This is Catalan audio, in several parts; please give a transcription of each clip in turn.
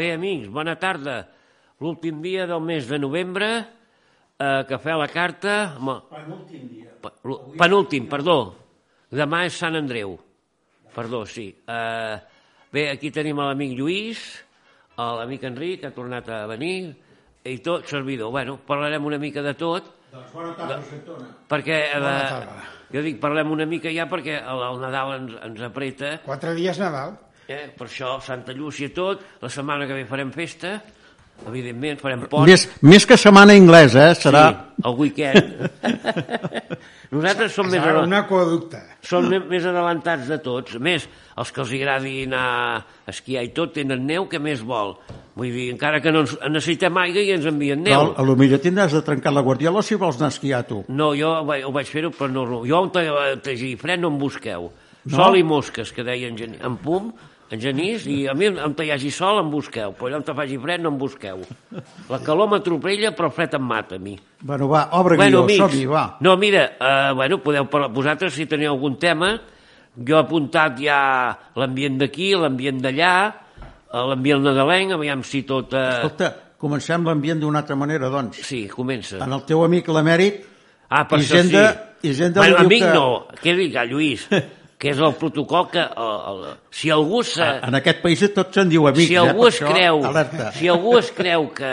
Bé, amics, bona tarda. L'últim dia del mes de novembre, eh, Cafè a la Carta... home, Penúltim dia. pe- Penúltim, perdó. Demà és Sant Andreu. Perdó, sí. Eh, bé, aquí tenim a l'amic Lluís, a l'amic Enric, que ha tornat a venir, i tot, servidor. Bueno, parlarem una mica de tot, Doncs bona tarda, Santona. perquè... Bona Eh, tarda. jo dic, parlem una mica ja perquè el, el Nadal ens, ens apreta, Quatre dies Nadal. Eh? per això Santa Llúcia i tot, la setmana que ve farem festa, evidentment farem pont. Més, més que setmana anglesa, eh? Serà... Sí, el weekend. Nosaltres som més, Serà adel- un aquaducte. som més adelantats de tots. A més, els que els agradi anar a esquiar i tot tenen neu que més vol. Vull dir, encara que no ens, necessitem aigua i ens envien neu. Però, a lo millor tindràs de trencar la guardiola si vols anar a esquiar, tu. No, jo ho vaig, ho vaig fer-ho, però no... Jo on te fred no em busqueu. Sol i mosques, que deia en, Gen... en Pum, en Genís, i a mi on hi hagi sol em busqueu, però allà on faci fred no em busqueu. La calor m'atropella, però el fred em mata a mi. Bueno, va, obre Bueno, guió, amics, som-hi, va. no, mira, eh, bueno, podeu parlar, vosaltres si teniu algun tema, jo he apuntat ja l'ambient d'aquí, l'ambient d'allà, eh, l'ambient nadalenc, aviam si tot... Eh... Escolta, comencem l'ambient d'una altra manera, doncs. Sí, comença. En el teu amic l'emèrit, Ah, per Hisenda, això sí. Hisenda bueno, amic que... no, què dic, a Lluís, que és el protocol que... El, el, si algú se, En aquest país tots se'n diu amics, si eh? algú Per es això, creu, Alerta. si algú es creu que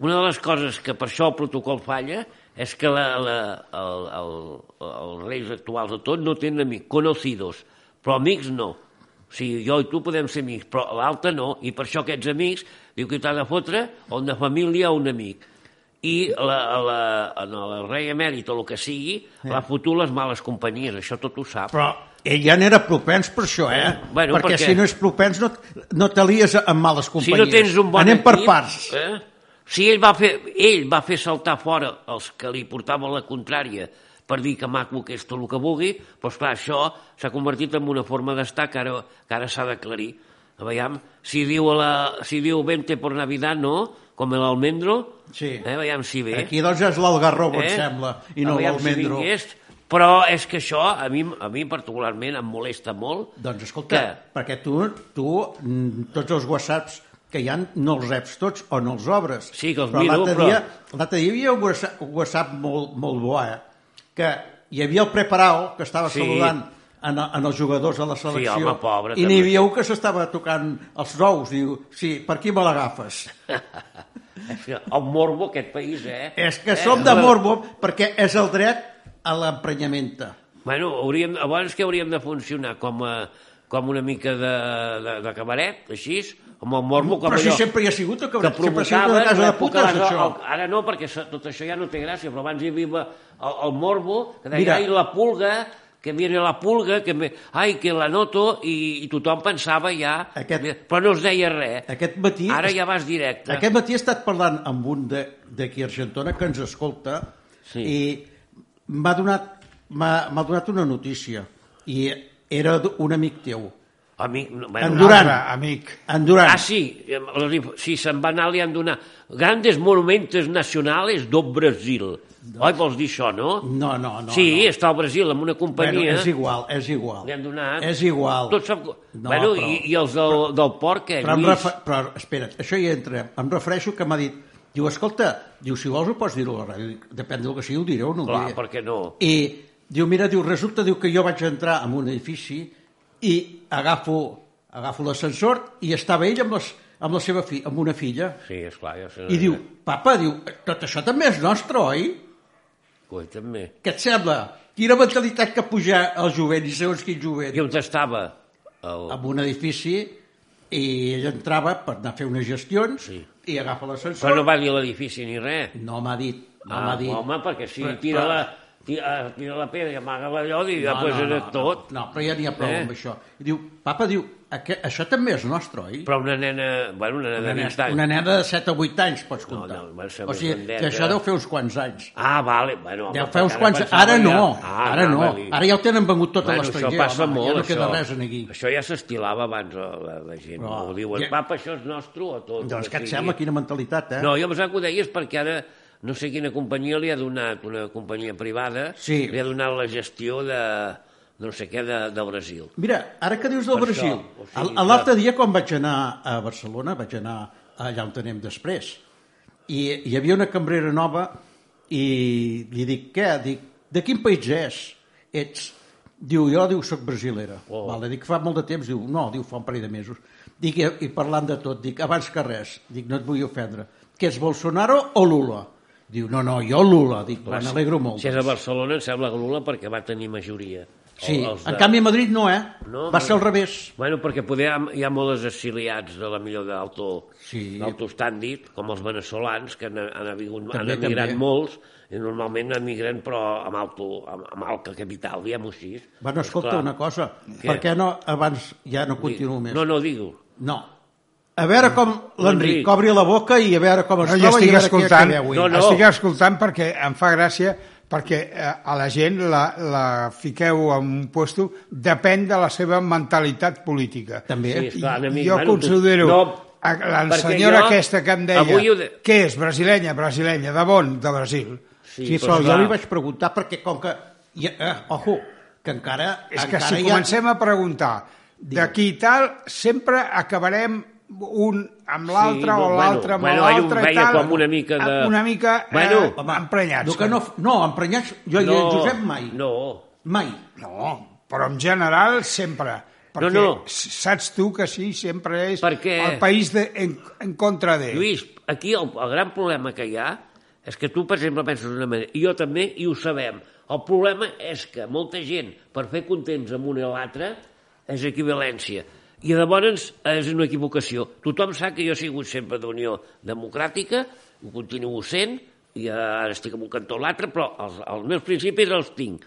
una de les coses que per això el protocol falla és que la, la, el, el, els reis actuals de tot no tenen amics, conocidos, però amics no. O sigui, jo i tu podem ser amics, però l'altre no, i per això aquests amics diu que t'ha de fotre o una família o un amic. I la, la, en el rei emèrit o el que sigui, l'ha fotut les males companyies, això tot ho sap. Però ell ja n'era propens per això, eh? Bueno, perquè, perquè- si no és propens no, no t'alies amb males si companyies. no tens un bon Anem equip, per parts. Eh? Si ell va, fer, ell va fer saltar fora els que li portaven la contrària per dir que maco que és tot el que vulgui, doncs clar, això s'ha convertit en una forma d'estar que ara, que ara s'ha d'aclarir. Veure, si diu, la, si diu vente por Navidad, no, com l'almendro, Sí. eh, veiem si ve. Aquí doncs és l'algarrobo, eh? em sembla, i no si l'almendro. vingués. Però és que això a mi, a mi particularment em molesta molt. Doncs escolta, Què? perquè tu, tu mm, tots els whatsapps que hi ha no els reps tots o no els obres. Sí, que els però miro, però- dia, l'altre dia hi havia un whatsapp, un whatsapp molt, molt bo, eh? que hi havia el preparau que estava Sí. saludant en, en els jugadors de la selecció home, pobre, i n'hi havia un que s'estava tocant els nous diu, sí, per aquí me l'agafes que El morbo, aquest país, eh? és que eh? som de morbo perquè és el dret a l'emprenyamenta Bueno, hauríem, abans que hauríem de funcionar com, a, com una mica de, de, de cabaret, així, amb el morbo, com però si allò sempre hi ha sigut el que cabaret, sempre ha sigut una casa de putes de- això el- Ara no, perquè tot això ja no té gràcia, però abans hi havia el, el morbo, que deia, Mira. ai, la pulga, que viene la pulga, que me, ai, que la noto, i, i tothom pensava ja, Aquest- però no es deia res. aquest matí Ara ja vas directe. Aquest matí he estat parlant amb un de- d'aquí a Argentona que ens escolta Sí. i m'ha donat, m'ha donat una notícia i era un amic teu, Amic, no, bueno, En Durant. Altre amic. en Durant. Ah, sí, eh, sí, se'n va anar, li han donat grandes monumentos nacionales do Brasil. Oi, vols dir això, no? No, no, no. sí, no. està al Brasil amb una Bueno, companyia. és igual, és igual. Li han donat... És igual. Tot sap... No, bueno, però- i, i els del, del port, què, Però, refer... però espera't, això hi entrem. Em refereixo que m'ha dit, diu, escolta, diu, si vols ho pots dir a la ràdio. Dic, Depèn del que sigui, ho diré o no ho Clar, diré. per què no? I diu, mira, diu, resulta diu, que jo vaig entrar en un edifici i agafo, agafo l'ascensor i estava ell amb, les, amb la seva fi, amb una filla. Sí, esclar, ja sé. I diu, papa, diu, tot això també és nostre, oi? Coi, també. Què et sembla? Quina mentalitat que pujar el jovent i segons quin jovent. I on estava? El... En un edifici i ell entrava per anar a fer unes gestions Sí. I agafa Però l'ascensor. no va dir l'edifici ni res. No m'ha dit, no ah, m'ha dit. home, perquè si Però- tira, però- la, tira, tira la pedra i amaga l'allò, i ja no, pues no, no, tot. No, però ja n'hi ha prou Eh? amb això. I diu, papa, diu, "Aqu- això també és nostre, oi? Però una nena, bueno, una nena Una de nena, 20 anys. una nena de 7 o 8 anys pots No, comptar. no, ser o sigui, que això deu fer uns quants anys. Ah, vale, bueno. Deu home, fer uns quants... Ara ja- no, Ah, ara no. Ara ja ho tenen vengut tot Bueno, a això l'estranger. passa home, molt, ja no això. queda res en aquí. Això ja s'estilava abans, la, la, la gent. Però, ho diuen, ja- papa, això és nostre o tot. Doncs que què et sembla, quina mentalitat, eh? No, jo pensava que ho deies perquè ara no sé quina companyia li ha donat, una companyia privada, Sí. li ha donat la gestió de, no sé què de, de Brasil. Mira, ara que dius del Per Brasil, això, o sigui l'altre dia quan vaig anar a Barcelona, vaig anar allà on anem després, i hi havia una cambrera nova i li dic, què? Dic, de quin país és? Ets? Diu, jo, diu, soc brasilera. Oh. Vale, dic, fa molt de temps? Diu, no, diu, fa un parell de mesos. Dic, i, i parlant de tot, dic, abans que res, dic, no et vull ofendre. Que és Bolsonaro o Lula? Diu, no, no, jo Lula. Dic, me n'alegro molt. Si és a Barcelona, em sembla que Lula perquè va tenir majoria. Sí, els en canvi a Madrid no, eh? No, Va ser al revés. Bueno, perquè poder, hi ha- molts exiliats de la millor d'alto Sí. d'alto estàndard, com els venezolans, que han, han, han També, emigrat també. molts, i normalment emigren però amb, alto, amb, amb alta capital, diguem-ho així. Bueno, escolta, Esclar. una cosa. Què? Per què no abans ja no continuo més? No, no, digue-ho. No. A veure com l'Enric obri la boca i a veure com es No, troba i estic a veure què escoltant, acabeu. No, no. estic escoltant perquè em fa gràcia perquè eh, a la gent la, la fiqueu en un puesto depèn de la seva mentalitat política. També. Sí, esclar, enemic, jo bueno, considero no, a la senyora jo aquesta que em deia avui de- què és, brasilenya, brasilenya, de bon, de Brasil. Sí, sí però, jo li vaig preguntar perquè com que... Ja, eh, ojo, que encara... És que encara si hi ha... comencem a preguntar d'aquí i tal, sempre acabarem un amb l'altre no, o bueno, l'altre amb bueno, ell ho l'altre i veia tal. com una mica de- Una mica Bueno, eh, Home, emprenyats. No, que no, no, emprenyats... Jo i el Josep mai. No, Mai. No, però en general sempre. Perquè No, no. saps tu que sí, sempre és Perquè- el país de, en, en contra de. Lluís, aquí el, el gran problema que hi ha és que tu, per exemple, penses d'una manera, i jo també, i ho sabem. El problema és que molta gent, per fer contents amb un i l'altre, és equivalència. I llavors és una equivocació. Tothom sap que jo he sigut sempre d'Unió Democràtica, ho continuo sent, i ara estic en un cantó o l'altre, però els, els meus principis els tinc.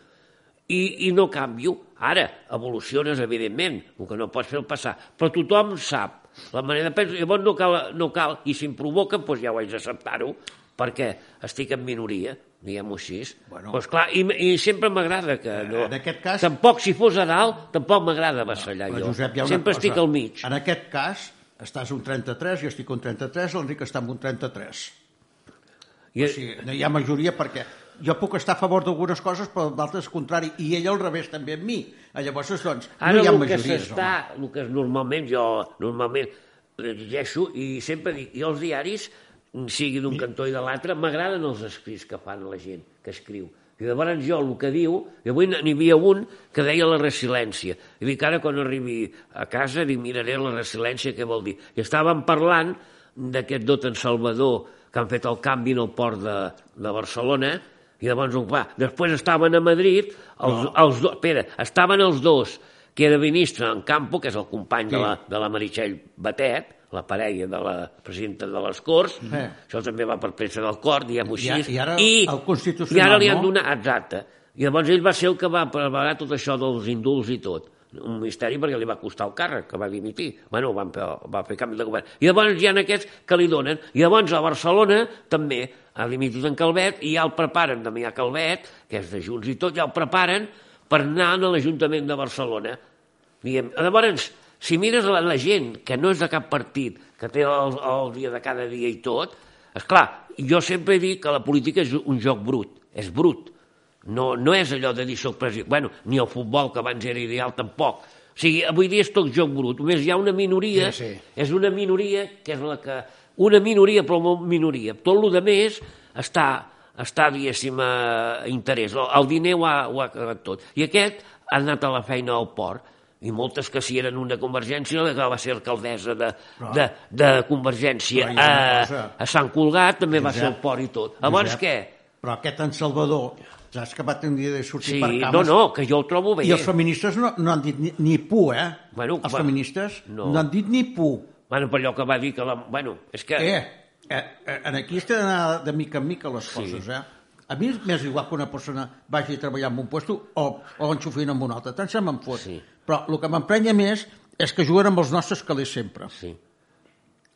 I, i no canvio. Ara, evoluciones, evidentment, el que no pots fer el passar. Però tothom sap la manera de pensar. Llavors no cal, no cal i si em provoca, doncs ja ho haig d'acceptar-ho, perquè estic en minoria, diguem-ho així. Bueno. Doncs clar, i, i sempre m'agrada que no... En aquest cas- Tampoc, si fos a dalt, tampoc m'agrada vassallar Però, jo. Josep, sempre cosa. estic al mig. En aquest cas, estàs un 33, jo estic un 33, l'Enric està amb un 33. I, O sigui, no hi ha majoria perquè jo puc estar a favor d'algunes coses, però d'altres contrari, i ell al revés també amb mi. Llavors, doncs, Ara no hi ha el que majories, s'està, el que normalment jo normalment llegeixo i sempre dic, i els diaris, sigui d'un cantó i de l'altre, m'agraden els escrits que fan la gent que escriu. I llavors jo el que diu, i avui n'hi havia un que deia la resiliència. I dic, ara quan arribi a casa, dic, miraré la resiliència, què vol dir. I estàvem parlant d'aquest dot en Salvador que han fet el canvi en el port de, de Barcelona, i llavors, va, després estaven a Madrid, els, no. els dos, espera, estaven els dos, que era ministre en Campo, que és el company de, Sí. la, de la Meritxell Batet, la parella de la presidenta de les Corts, Sí. això també va per pressa del cor, diguem-ho I així. i ara el Constitucional, I ara li han no? donat, exacte. I llavors ell va ser el que va preparar tot això dels indults i tot. Un misteri perquè li va costar el càrrec, que va dimitir. Bueno, van va fer canvi de govern. I llavors hi ha aquests que li donen. I llavors a Barcelona també ha dimitit en Calvet i ja el preparen, també hi ha Calvet, que és de Junts i tot, ja el preparen per anar a l'Ajuntament de Barcelona. Diguem, llavors, si mires la, la gent que no és de cap partit, que té el, el dia de cada dia i tot, és clar, jo sempre dic que la política és un joc brut, és brut. No, no és allò de dir soc president. Bueno, ni el futbol, que abans era ideal, tampoc. O sigui, avui dia és tot joc brut. Només hi ha una minoria, Sí, sí. és una minoria que és la que... Una minoria, però molt minoria. Tot el de més està, està diguéssim, a interès. El, el diner ho ha, ho ha cagat tot. I aquest ha anat a la feina al port i moltes que si eren una convergència, la que va ser alcaldessa de, Però- de, de Convergència a, cosa. a Sant Colgat també va Josep, ser el port i tot. Llavors Josep, què? Però aquest en Salvador, saps que va tenir de sortir Sí, per no, cames? no, que jo el trobo bé. I els feministes no, no han dit ni, ni pu, eh? Bueno, els va- feministes no. no. han dit ni pu. Bueno, per allò que va dir que la... Bueno, és que... Eh, eh, eh, en aquí es tenen d'anar de mica en mica les coses, eh? A mi m'és igual que una persona vagi a treballar en un puesto o, o enxufint en un altre, tant se me'n fot. Sí. Però el que m'emprenya més és que juguen amb els nostres calés sempre. Sí.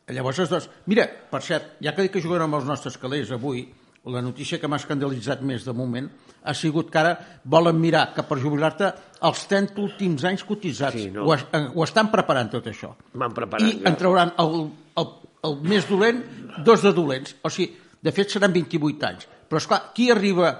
Llavors, doncs, mira, per cert, ja que dic que juguen amb els nostres calés avui, la notícia que m'ha escandalitzat més de moment ha sigut que ara volen mirar que per jubilar-te els 30 últims anys cotitzats. Sí, no. ho, es, eh, ho estan preparant tot això. Van preparant, I ja. en trauran el, el, el més dolent, dos de dolents. O sigui, de fet seran 28 anys. Però, esclar, qui arriba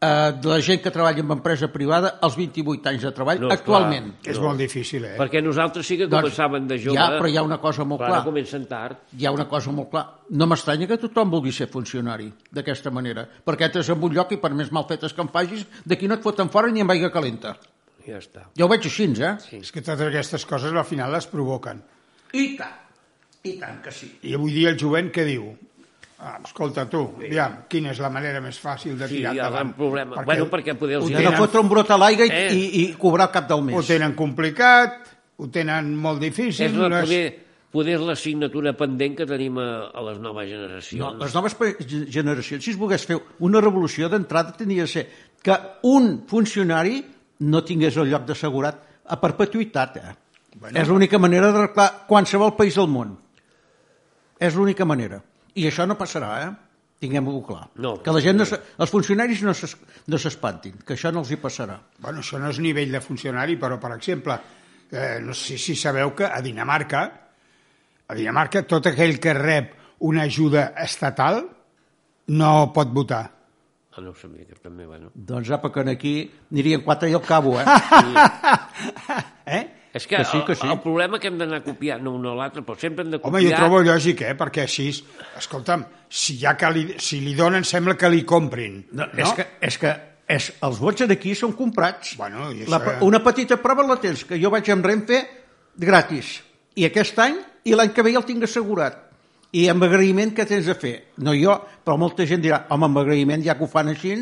eh, de la gent que treballa en empresa privada als 28 anys de treball No, actualment. clar. És No. molt difícil, eh? Perquè nosaltres sí que començaven de jove. Ja, però hi ha una cosa molt clara. ara comencen tard. Hi ha una cosa molt clara. No m'estranya que tothom vulgui ser funcionari d'aquesta manera, perquè entres en un lloc i per més mal fetes que em facis, d'aquí no et foten fora ni amb aigua calenta. Ja està. Jo ho veig així, eh? Sí. És que totes aquestes coses al final les provoquen. I tant, i tant que sí. I avui dia el jovent què diu? Ah, escolta tu, aviam, quina és la manera més fàcil de Sí, tirar hi ha endavant? un problema. Bueno, perquè poder els ho tenen, fotre un brot a l'aigua i, Eh. i, i cobrar cap del ho mes. tenen complicat, ho tenen molt difícil. És la, no és- poder, poder és l'assignatura pendent que tenim a, a les noves No, generacions. les noves generacions, si es volgués fer una revolució d'entrada, tenia de ser que un funcionari no tingués el lloc d'assegurat a perpetuïtat. Eh? Bueno. És l'única manera d'arreglar qualsevol país del món. És l'única manera. I això no passarà, eh? Tinguem-ho clar. No. que la gent no els funcionaris no s'es- no s'espantin, que això no els hi passarà. Bueno, això no és nivell de funcionari, però, per exemple, eh, no sé si sabeu que a Dinamarca, a Dinamarca, tot aquell que rep una ajuda estatal no pot votar. Ah, no ho sabia, que també, bueno. Doncs apa, que aquí anirien quatre i al cabo, eh? Eh? És que, Que sí, que el, sí. el problema que hem d'anar copiant, no un o l'altre, però sempre hem de copiar... Home, jo trobo lògic, eh? Perquè així, escolta'm, si, ja que li, si li donen, sembla que li comprin. No, no? És que, és que és, els vots aquí són comprats. Bueno, i La, això ja- una petita prova la tens, que jo vaig amb Renfe gratis. I aquest any i l'any que ve ja el tinc assegurat. I amb agraïment què tens de fer? No jo, però molta gent dirà, home, amb agraïment ja que ho fan així,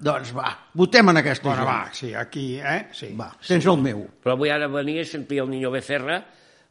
doncs va, votem en aquesta Bueno, gent. va, sí, aquí, eh? Sí. va, tens el meu. Però avui ara venia, sentia el Niño Becerra,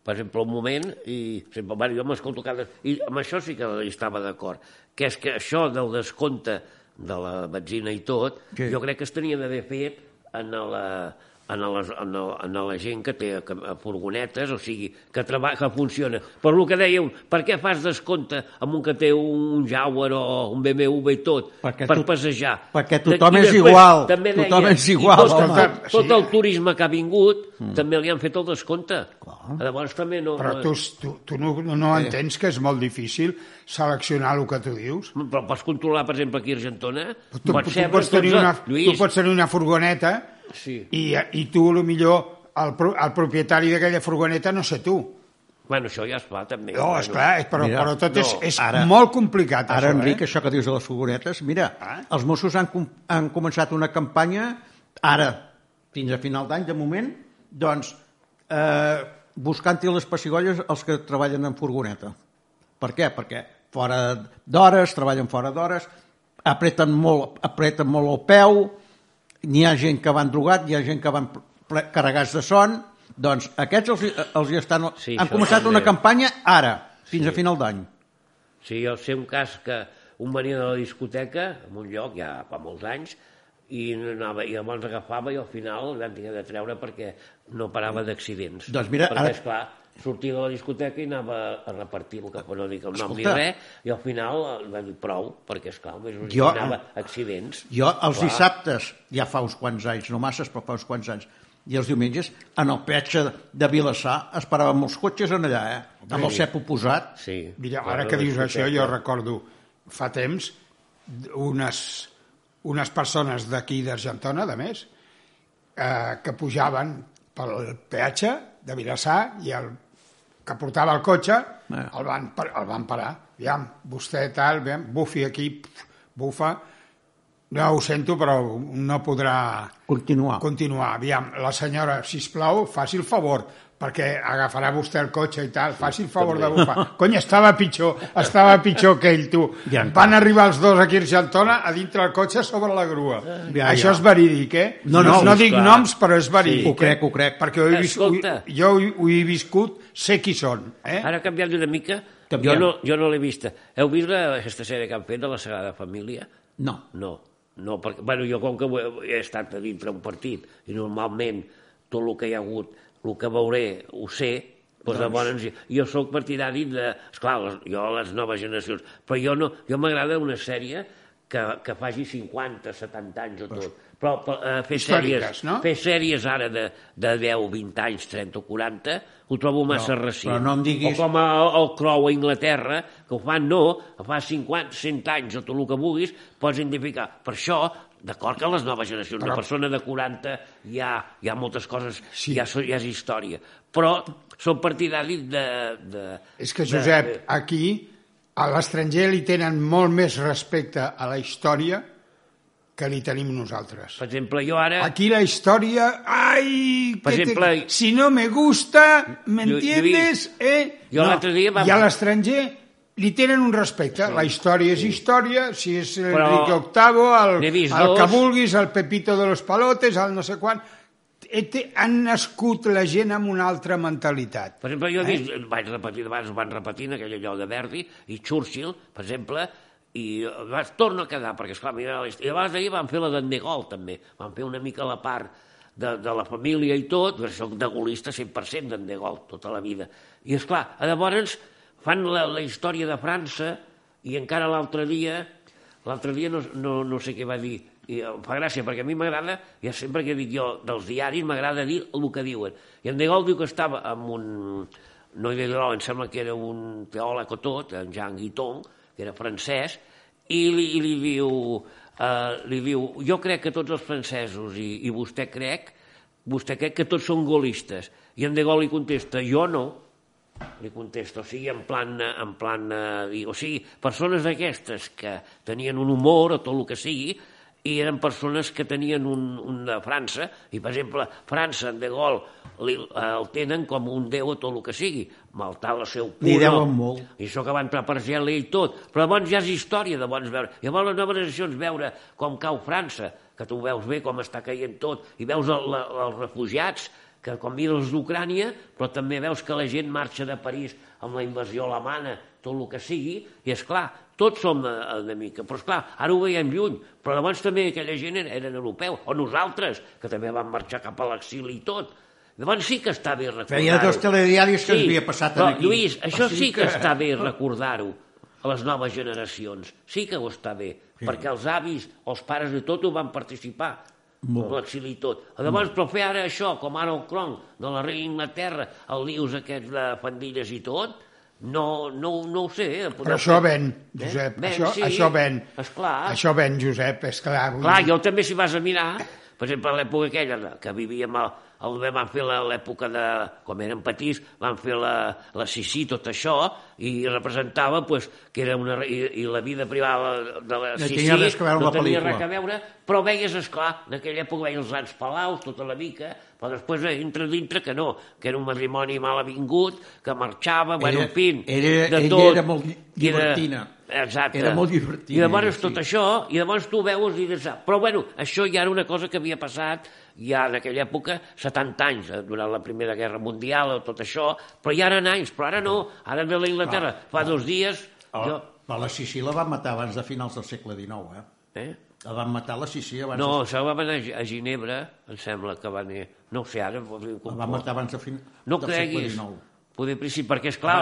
per exemple, un moment, i sempre, bueno, jo m'escolto cada... I amb això sí que hi estava d'acord, que és que això del descompte de la benzina i tot, Sí. jo crec que es tenia d'haver fet en la, en, les, en, el, en la gent que té que- furgonetes, o sigui, que, treba, que funciona. Per el que dèieu, per què fas descompte amb un que té un Jaguar o un BMW i tot? Perquè per tu- passejar. perquè tothom I és després igual, també tothom deia, és igual, tot, home. tot, tot el turisme que ha vingut mm. també li han fet el descompte. Clar. Llavors també no... Però tu, tu, tu no, no entens que és molt difícil seleccionar el que tu dius? Però pots controlar, per exemple, aquí a Argentona? Tu, tu, tu, ser pots tenir una, Lluís, tu pots tenir una furgoneta Sí. i, i tu, a lo millor, el, pro- el propietari d'aquella furgoneta no sé tu. Bueno, això ja es fa, també. No, bueno. esclar, és- però, Mira, però tot és, no, és ara- molt complicat, Ara, això, Enric, eh? això que dius de les furgonetes, mira, Ah. els Mossos han, com- han començat una campanya, ara, fins a final d'any, de moment, doncs, eh, buscant-hi les pessigolles els que treballen en furgoneta. Per què? Perquè fora d'hores, treballen fora d'hores, apreten molt, apreten molt el peu, n'hi ha gent que van drogat, hi ha gent que van carregats de son, doncs aquests els, els hi estan... Sí, han començat també. una campanya ara, fins a final d'any. Sí, sé un cas que un venia de la discoteca, en un lloc, ja fa molts anys, i, anava, i llavors agafava i al final el tenir de treure perquè no parava d'accidents. Doncs mira, perquè, ara- esclar, sortia de la discoteca i anava a repartir el que no dic el nom ni Escolta. res, i al final el va dir prou, perquè esclar, només Jo- originava accidents. Jo els Clar. dissabtes, ja fa uns quants anys, no masses, però fa uns quants anys, i els diumenges, en el peatge de Vilassar, es paraven molts cotxes en allà, eh? amb el cep oposat. Sí. Mira, ara que dius això, jo recordo fa temps unes, unes persones d'aquí d'Argentona, de més, eh, que pujaven pel peatge de Vilassar i el que portava el cotxe Eh. el, van, el van parar. Aviam, vostè tal, aviam, bufi aquí, bufa, no ho sento, però no podrà Continuar. continuar. Aviam, la senyora, si plau, faci el favor, perquè agafarà vostè el cotxe i tal, faci el favor de bufar. Cony, estava pitjor, estava pitjor que ell, tu. Ja Van arribar els dos aquí a Argentona a dintre el cotxe sobre la grua. Ja, Això ja. és verídic, eh? No, no, no és dic clar. noms, però és verídic. Ho crec, eh? ho crec. Perquè ho he Escolta. jo ho, ho he viscut, sé qui són. Eh? Ara canviant una mica, jo Canviem. no, jo no l'he vista. Heu vist la, aquesta sèrie que han fet de la Sagrada Família? No. No, no perquè, bueno, jo com que he, he estat a dintre un partit i normalment tot el que hi ha hagut, el que veuré, ho sé, doncs, llavors jo sóc partidari de... Esclar, les, jo les noves generacions, però jo no, jo m'agrada una sèrie que, que faci 50, 70 anys o tot. Però eh, fer, sèries, no? fer sèries ara de, de 10, 20 anys, 30 o 40, ho trobo massa No, recent. però no em diguis- O com el, el Crow a Inglaterra, que ho fan no, fa 50, 100 anys o tot el que vulguis, pots identificar. Per això, d'acord que les noves generacions, Però- una persona de 40 ja, hi ha moltes coses, Sí. ja, so- ja és història. Però són partidaris de... de És que, de- Josep, aquí a l'estranger li tenen molt més respecte a la història que li tenim nosaltres. Per exemple, jo ara... Aquí la història, ai, Per que te- exemple, si no me gusta, ¿me entiendes? Eh? jo l'altre dia vam- I a l'estranger li tenen un respecte. La història és història, si és Enrique VIII, el, el que vulguis, el Pepito de los Palotes, el no sé quan... Eh, Han nascut la gent amb una altra mentalitat. Per exemple, jo he vist, vaig repetir, abans ho van repetint, aquell allò de Verdi, i Churchill, per exemple, i vas, torno a quedar, perquè esclar, mira, i abans d'ahir van fer la d'en De Gaulle, també, van fer una mica la part de, de la família i tot, perquè soc de golista 100% d'en De Gaulle, tota la vida. I és clar, llavors fan la, la història de França, i encara l'altre dia, l'altre dia no, no, no sé què va dir, i em fa gràcia, perquè a mi m'agrada, ja sempre que dic jo dels diaris, m'agrada dir el que diuen. I en De Gaulle diu que estava amb un... No hi havia em sembla que era un teòleg o tot, en Jean Guiton, que era francès, i li, i li diu... Uh, li diu, jo crec que tots els francesos i, i vostè crec vostè crec que tots són golistes i en De Gaulle li contesta, jo no li contesto, o sigui, en plan, en plan eh, dic, o sigui, persones d'aquestes que tenien un humor o tot el que sigui, i eren persones que tenien un, un de França, i per exemple, França, en De Gaulle, li, eh, el tenen com un déu o tot el que sigui, maltar el seu Li punt, deuen molt. i això que va entrar per gel i tot, però llavors ja és història de bons veure. Llavors les noves generacions veure com cau França, que tu veus bé com està caient tot, i veus el, la, els refugiats, que els d'Ucrània, però també veus que la gent marxa de París amb la invasió alemana, tot el que sigui, i és clar, tots som eh, una mica, però és clar, ara ho veiem lluny, però llavors també aquella gent eren, europeus, o nosaltres, que també vam marxar cap a l'exili i tot. Llavors sí que està bé recordar-ho. Feia dos telediaris que ens havia passat però, aquí. Lluís, això O sí sigui que que- està bé recordar-ho a les noves generacions. Sí que ho està bé, sí. perquè els avis, els pares de tot ho van participar Molt. l'exili i tot. Llavors, però fer ara això, com ara el cron de la reina Inglaterra, el lius aquests de fandilles i tot, no, no, no ho sé. Eh? Però això ven, Josep, Ven, això, sí. això ven. Esclar. Això ven, Josep, és clar. vull Clar, jo també si vas a mirar, per exemple, a l'època aquella que vivíem, el, el, van fer l'època de, com eren petits, van fer la, la Sissi, tot això, i representava pues, que era una... I, i la vida privada de la No Sissi tenia res que veure no tenia res a veure, però veies, esclar, en aquella època veies els grans palaus, tota la mica, però després entra dintre que no, que era un matrimoni mal avingut, que marxava, bueno, en fin, era- de ella tot. era molt I era-. Exacte. Era molt llibertina, I llavors ella, tot sí. això, i llavors tu veus i dius, ah, però bueno, això ja era una cosa que havia passat ja en aquella època, 70 anys, eh, durant la Primera Guerra Mundial, o tot això, però ja eren anys, però ara no, ara ve la Inglaterra, fa dos dies, Oh, jo... però la Sissi la van matar abans de finals del segle XIX, eh? Eh? La van matar la Sissi abans... No, de... se va anar a Ginebra, em sembla que va anar, no sé ara, La van matar abans de fin... no del creguis, segle XIX. Poder principi, perquè és clar,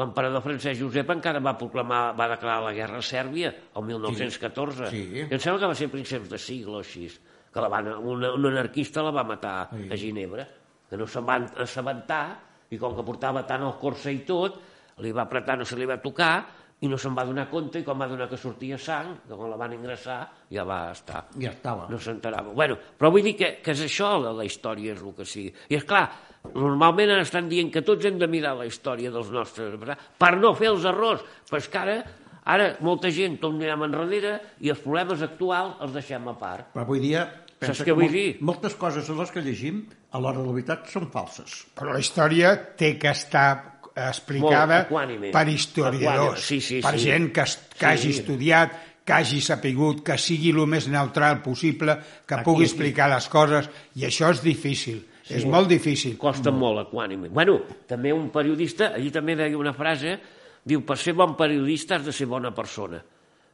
l'emperador francès Josep encara va proclamar, va declarar la guerra a Sèrbia el 1914. Sí. I em sembla que va ser a prínceps de sigle o així, que la van, un, un anarquista la va matar Sí. a Ginebra, que no se'n van assabentar, i com que portava tant el corsa i tot, li va apretar, no se li va tocar, i no se'n va donar compte, i quan va donar que sortia sang, que quan la van ingressar, ja va estar Ja estava. no s'enterava. Bueno, però vull dir que, que és això, la, la història és el que sigui. I és clar, normalment ara estan dient que tots hem de mirar la història dels nostres per no fer els errors, però és que ara, ara molta gent tot mirem enrere i els problemes actuals els deixem a part. Però avui dia... pensa què que vull dir? Moltes coses de les que llegim, a l'hora de la veritat, són falses. Però la història té que estar explicada per historiadors, sí, sí, per sí. gent que, es- que Sí. hagi estudiat, que hagi sapigut, que sigui el més neutral possible, que Aquí, pugui explicar les coses, i això és difícil, sí. és molt difícil. Costa molt equànime. Bueno, també un periodista, allí també deia una frase, diu, per ser bon periodista has de ser bona persona.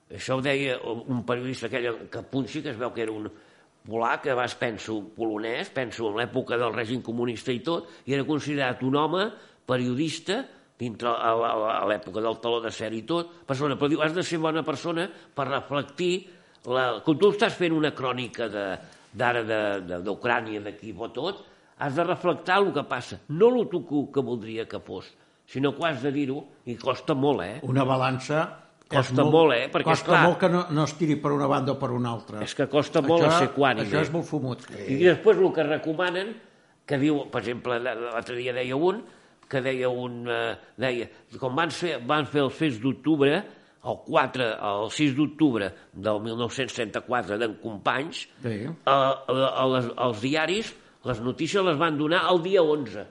Això ho deia un periodista aquell que punxi, que es veu que era un polac, que abans penso polonès, penso en l'època del règim comunista i tot, i era considerat un home periodista dintre a, l'època del taló de ser i tot, persona, però diu, has de ser bona persona per reflectir la... Quan tu estàs fent una crònica d'ara d'Ucrània, d'aquí o tot, has de reflectar el que passa, no el que, voldria que fos, sinó que has de dir-ho, i costa molt, eh? Una balança... Costa molt, eh? Perquè, costa esclar- molt que no, no es tiri per una banda o per una altra. És que costa molt això, ser quànime. Això és molt fumut. I després el que recomanen, que diu, per exemple, l'altre dia deia un, que deia un, eh, deia, com van fer, van fer els fets d'octubre, el 4, el 6 d'octubre del 1934 d'en Companys, Sí. a, a, a les, als diaris les notícies les van donar el dia 11.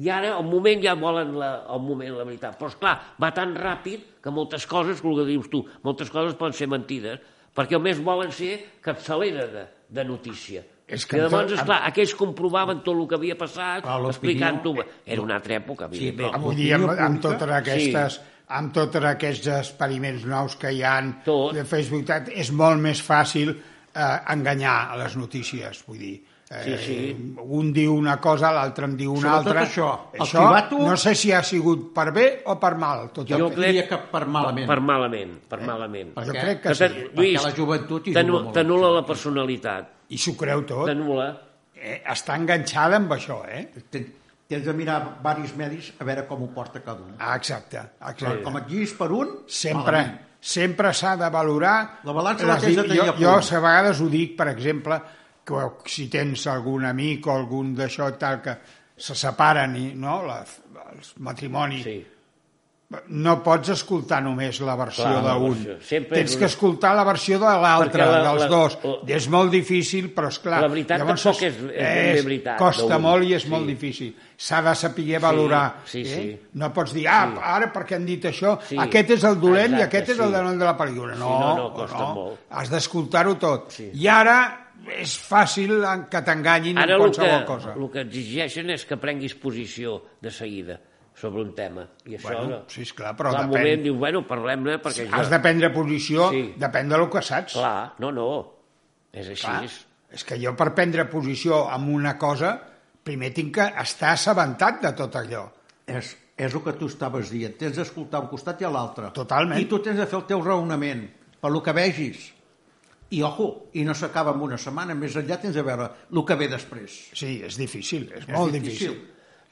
I ara, al moment, ja volen la, el moment, la veritat. Però, esclar, va tan ràpid que moltes coses, el que dius tu, moltes coses poden ser mentides, perquè només volen ser capçalera de, de notícia. És que I llavors, tot- esclar, aquells comprovaven tot el que havia passat, explicant-ho. Era una altra època, Sí, evidentment. però- Vull dir, amb, amb totes aquestes... amb tots aquests experiments nous que hi han Tot. de Facebook, és molt més fàcil eh, enganyar a les notícies, vull dir. Eh, Sí, sí. Un diu una cosa, l'altre en diu una Sobretot altra. això, el això xivato- no sé si ha sigut per bé o per mal. Tot Jo, el jo que- diria que per malament. Per malament, per malament. Per Jo crec que Que sí. Lluís, la joventut hi juga molt. T'anul·la la personalitat. I s'ho creu tot. T'anul·la. Eh, està enganxada amb això, eh? Ten- Tens de mirar varis medis a veure com ho porta cada un. Ah, exacte. exacte. Com et guiis per un, sempre, malament. sempre s'ha de valorar... La balança la tens de tenir jo, a jo a vegades ho dic, per exemple, que si tens algun amic o algun d'això tal que se separen i no, la, els matrimonis Sí. no pots escoltar només la versió d'un. Tens és que escoltar la versió de l'altre, la- dels la- dos. la- És molt difícil, però és clar. La veritat tampoc és- és bé veritat, Costa molt i és Sí. molt difícil. S'ha de saber valorar. sí, eh? sí. No pots dir, ah, ara perquè han dit això, Sí. aquest és el dolent i Exacte, aquest és sí. el dolent de la pel·lícula. No, no, no, costa molt. Has d'escoltar-ho tot. Sí. I ara és fàcil que t'enganyin Ara en el que, qualsevol cosa. el que exigeixen és que prenguis posició de seguida sobre un tema. I això, Bueno, sí, esclar, però clar, depèn. moment diu, bueno, parlem-ne perquè Has jo... de prendre posició, Sí. depèn del que saps. Clar, no, no, és així. Clar, és que jo per prendre posició en una cosa, primer tinc que estar assabentat de tot allò. És, és el que tu estaves dient. Tens d'escoltar un costat i a l'altre. Totalment. I tu tens de fer el teu raonament, per lo que vegis. I, ojo, i no s'acaba en una setmana, més enllà tens de veure el que ve després. Sí, és difícil, és, És molt difícil.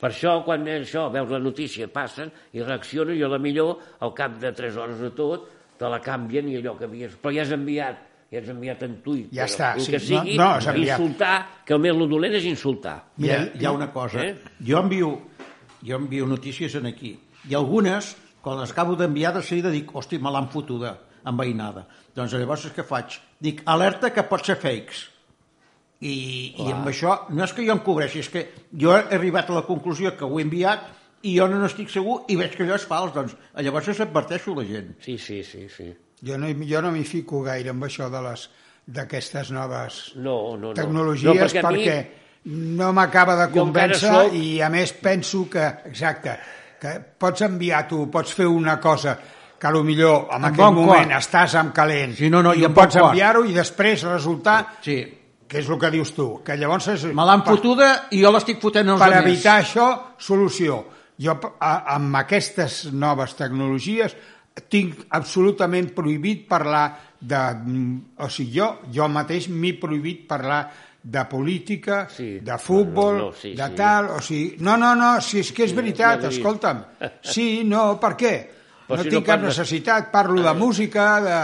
Per això, quan això, veus la notícia, passen i reacciones, i a la millor, al cap de 3 hores de tot, te la canvien i allò que havies... Però ja has enviat, ja has enviat en Twitter, Ja està, el sí, que no- sigui, no, enviat. insultar, que el més lo dolent és insultar. Mira, hi ha una cosa. Eh? Jo envio, jo envio notícies en aquí. I algunes, quan les acabo d'enviar, de seguida dic, hosti, me l'han fotuda, enveïnada. Doncs llavors és que faig? Dic, alerta que pot ser fakes. I, I amb això, no és que jo em cobreixi, és que jo he arribat a la conclusió que ho he enviat i jo no n'estic segur i veig que allò és fals, doncs llavors s'adverteixo la gent. Sí, sí, sí, sí. Jo no, jo no m'hi fico gaire amb això de les d'aquestes noves No, no, no. tecnologies no, perquè, a mi- perquè no m'acaba de Jo convèncer soc- i a més penso que, exacte, que pots enviar tu, pots fer una cosa que a lo millor en Amb aquell bon moment cor. estàs amb calent Sí, no, no, i i bon pots cor. enviar-ho i després resultar Sí, que és el que dius tu, que llavors és, me l'han fotuda i jo l'estic fotent als per altres. evitar això, solució. Jo a, amb aquestes noves tecnologies tinc absolutament prohibit parlar de... O sigui, jo, jo mateix m'he prohibit parlar de política, Sí. de futbol, No, no, sí, de sí. tal, o sigui... No, no, no, si és que és veritat, escolta'm. Sí, no, per què? Però no si tinc no cap parles- necessitat, parlo de música, de,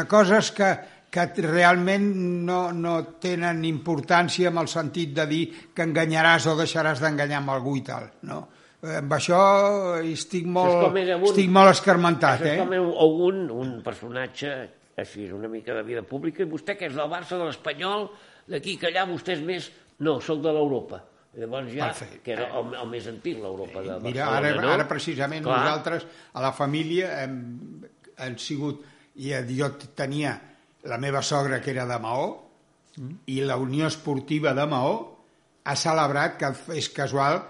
de coses que, que realment no, no tenen importància en el sentit de dir que enganyaràs o deixaràs d'enganyar amb algú i tal, no? Eh, Amb això estic És molt, era un- estic molt escarmentat, Això és eh? com un, un, un personatge així, una mica de vida pública, i vostè que és del Barça, de l'Espanyol, d'aquí que allà vostè és més... No, sóc de l'Europa. Llavors ja, Perfecte. que era el, el més antic, l'Europa de Mira, Barcelona, ara, no? ara precisament Clar. nosaltres, a la família, hem, hem sigut... I jo tenia la meva sogra, que era de Maó, i la Unió Esportiva de Maó ha celebrat, que és casual,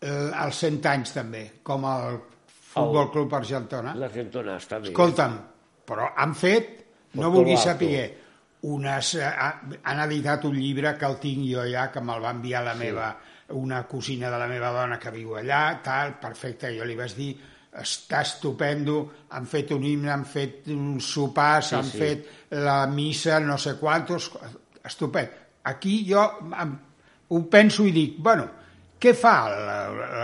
eh, els 100 anys també, com el Futbol Club Argentona. L'Argentona està bé. Escolta'm, però han fet, no vulguis saber, unes, eh, ha- han editat un llibre que el tinc jo ja, que me'l va enviar la meva, una cosina de la meva dona que viu allà, tal, perfecte, jo li vaig dir està estupendo, han fet un himne, han fet un sopar, Sí, s'han sí. fet la missa, no sé quantos, estupend. Aquí jo em, ho penso i dic, bueno, què fa el,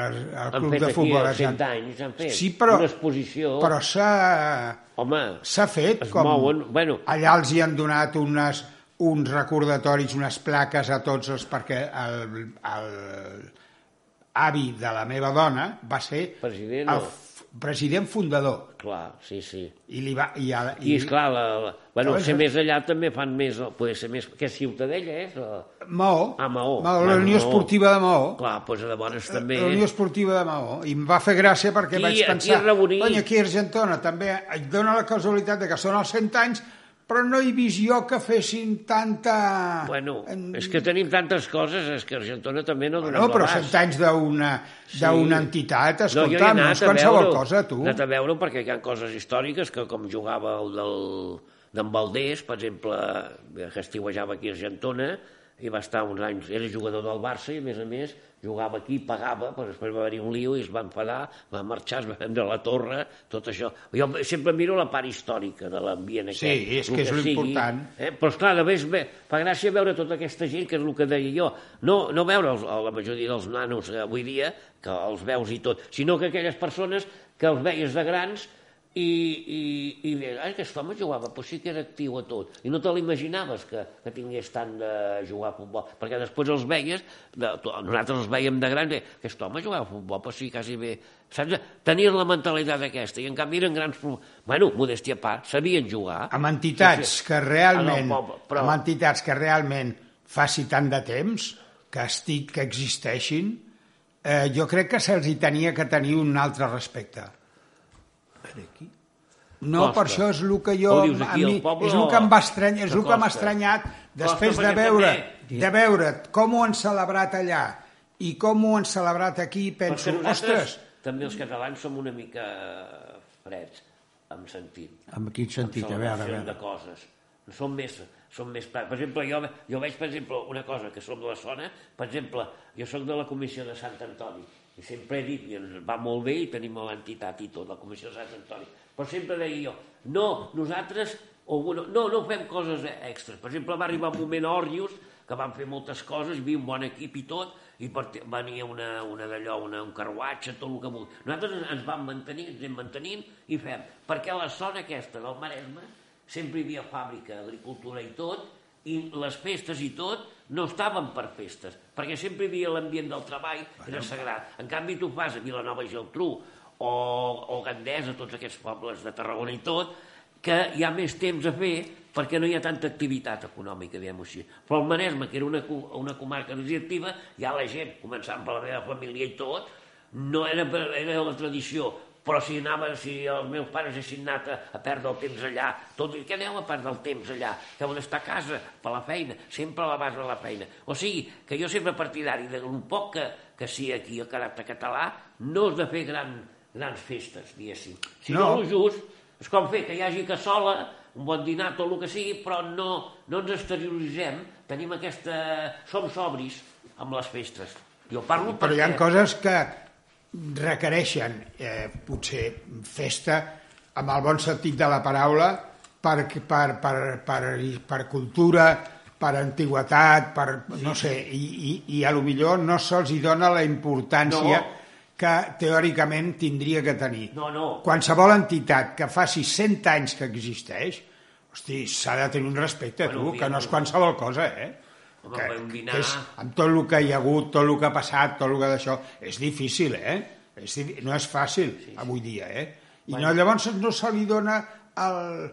el, el, club fet de aquí futbol? els 100 anys, han fet Sí, però, una exposició. però s'ha Home, s'ha fet es com... mouen, bueno. Allà els hi han donat unes, uns recordatoris, unes plaques a tots els... perquè el, el avi de la meva dona va ser President, el president fundador. clar, sí, sí. I, li va, i, a, I, esclar, la, la, bueno, ser més allà també fan més... Poder ser més... Què, Ciutadella és? O... Maó, Ah, Maó. la Bueno, Unió Maó. Esportiva de Maó. Clar, doncs llavors també... La Unió Esportiva de Maó. I em va fer gràcia perquè Aquí- vaig aquí pensar... a Reboní- Cony, aquí a Argentona també et dona la casualitat de que són els 100 anys, però no he vist jo que fessin tanta... Bueno, en- és que tenim tantes coses, és que Argentona també no donem No, però. 100 anys d'una d'una entitat, no, hi escolta, no, anat és qualsevol veure-ho. cosa, tu. He anat a veure perquè hi ha coses històriques que com jugava el del d'en Valdés, per exemple, que estiuejava aquí a Argentona, i va estar uns anys, era jugador del Barça i a més a més jugava aquí, pagava, però després va haver-hi un lío i es va enfadar, va marxar, es va vendre la torre, tot això. Jo sempre miro la part històrica de l'ambient aquest. Sí, és el que és sigui, l'important. Eh? Però, esclar, a més, fa gràcia veure tota aquesta gent, que és el que deia jo. No, no veure els, la majoria dels nanos eh, avui dia, que els veus i tot, sinó que aquelles persones que els veies de grans i, i, i deies, ai, aquest home jugava, però sí que era actiu a tot. I no te l'imaginaves que, que tingués tant de jugar a futbol, perquè després els veies, de, nosaltres els veiem de grans, i aquest home jugava a futbol, però sí, quasi bé. Saps? Tenien la mentalitat aquesta, i en canvi eren grans... Bueno, modèstia a part, sabien jugar. Amb entitats Sí, sí. que realment, poble, però- amb entitats que realment faci tant de temps que estic, que existeixin, eh, jo crec que se'ls hi tenia que tenir un altre respecte. No, Costa. per això és el que jo... A aquí mi, poble és el que em va o- estranyar, és el que m'ha costa? estranyat després de perquè veure, també- de veure com ho han celebrat allà i com ho han celebrat aquí, penso, ostres, també els catalans som una mica freds, en sentit. En quin sentit? en A veure, a veure. de coses. Som més, som més... Per exemple, jo, jo veig, per exemple, una cosa, que som de la zona, per exemple, jo sóc de la comissió de Sant Antoni, i sempre he dit, i ens va molt bé, i tenim l'entitat i tot, la comissió de Sant Antoni, però sempre deia jo, no, nosaltres, o bueno, no, no fem coses extres. Per exemple, va arribar un moment a Òrrius, que van fer moltes coses, hi havia un bon equip i tot, i venia una, una d'allò, un carruatge, tot el que vulgui. Nosaltres ens vam mantenir, ens anem mantenint i fem, perquè la zona aquesta del Maresme sempre hi havia fàbrica, agricultura i tot, i les festes i tot no estaven per festes, perquè sempre hi havia l'ambient del treball, era sagrat. En canvi, tu fas a Vilanova i Geltrú o, o Gandesa, tots aquests pobles de Tarragona i tot, que hi ha més temps a fer perquè no hi ha tanta activitat econòmica, diguem-ho així. Però el Maresme, que era una, una comarca desiertiva, ja la gent, començant per la meva família i tot, no era, era la tradició, però si anava, si els meus pares haguessin anat a, a perdre el temps allà, tot, i què aneu a perdre el temps allà? Que heu d'estar a casa, per la feina, sempre a la base de la feina. O sigui, que jo sempre partidari de un poc que, que sí aquí a caràcter català, no és de fer gran, grans festes, diguéssim. Si no, No. el just és com fer que hi hagi cassola, un bon dinar, tot el que sigui, però no, no ens exterioritzem, tenim aquesta... som sobris amb les festes. Jo parlo però hi ha perquè- coses que requereixen eh, potser festa amb el bon sentit de la paraula per, per, per, per, per cultura, per antigüetat, per, no sé, i, i, i a lo millor no se'ls hi dona la importància No. que teòricament tindria que tenir. No, no. Qualsevol entitat que faci 100 anys que existeix, hosti, s'ha de tenir un respecte, Bueno, tu, que no és qualsevol cosa, eh? Home, que, un dinar- que és, amb tot el que hi ha hagut, tot el que ha passat, tot el que d'això, és difícil, eh? És, no és fàcil sí, sí. avui dia, eh? I Bueno. no, llavors no se li dona el,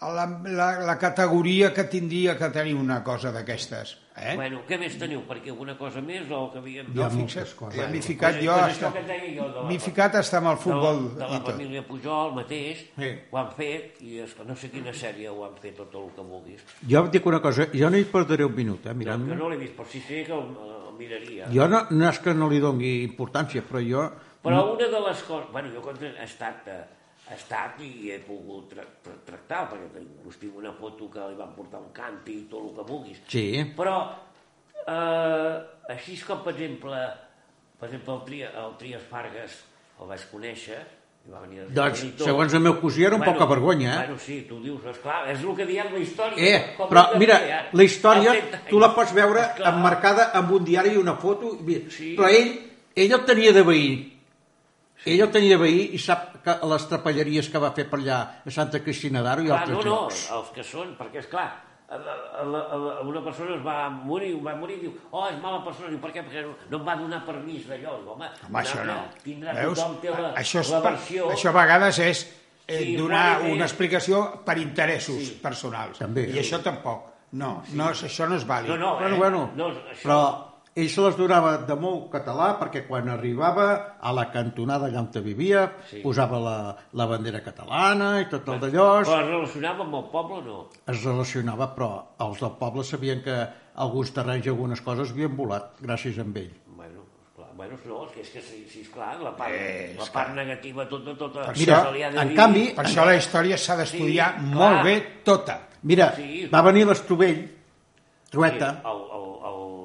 la, la, la categoria que tindria que tenir una cosa d'aquestes, eh? Bueno, què més teniu? Perquè alguna cosa més o que havíem... No, fixa't, coses. ja m'he ficat jo, pues hasta- la- m'he ficat hasta amb el futbol de, la- de i la tot. família Pujol mateix, Sí. ho han fet, i és que no sé quina sèrie ho han fet, tot el que vulguis. Jo et dic una cosa, jo no hi perdré un minut, eh, No, mirant jo no l'he vist, però sí sé que el, el miraria. Jo no, no és que no li doni importància, però jo... Però una de les coses... Bueno, jo quan he estat, eh, estat i he pogut tra tra tractar, perquè us tinc una foto que li van portar un canti i tot el que vulguis. Sí, Però eh, així com, per exemple, per exemple el, Tri, el Trias Fargas el vaig conèixer, i va venir Doncs, segons el meu cosí, era un poca vergonya, eh? Bueno, sí, tu dius, esclar, és el que diem la història. Eh, com però mira, fer, ara. la història Fa 30 tu la pots veure Esclar. emmarcada amb un diari i una foto, Sí. però ell, ell el tenia de veí. Ell el tenia veí i sap que les trapelleries que va fer per allà a Santa Cristina d'Aro i Clar, altres no, no, llocs. els que són, perquè és clar, una persona es va morir, va morir i diu, oh, és mala persona, diu, per què? Perquè no, no em va donar permís d'allò. Home, Home, això no. Tindrà Veus? tothom té la, això, és la per, versió... això a vegades és eh, Sí, donar de- una explicació per interessos Sí. personals. També. I això tampoc. No, no, això no és vàlid. No, no, Bueno, eh? bueno, no, això... però ell se les donava de molt català perquè quan arribava a la cantonada allà on vivia Sí. posava la, la bandera catalana i tot el d'allò, Però es relacionava amb el poble o no? es relacionava, però els del poble sabien que alguns terrenys i algunes coses havien volat gràcies a ell. Bueno, esclar, bueno, no, és que, és que sí, sí, esclar, la part, Eh, la part negativa tota, tota... Per Mira, se li ha de en dir. canvi, Per això la història s'ha d'estudiar Sí, molt clar. bé tota. Mira, Sí. va venir l'Estrovell, Sí, Trueta, el, el, el,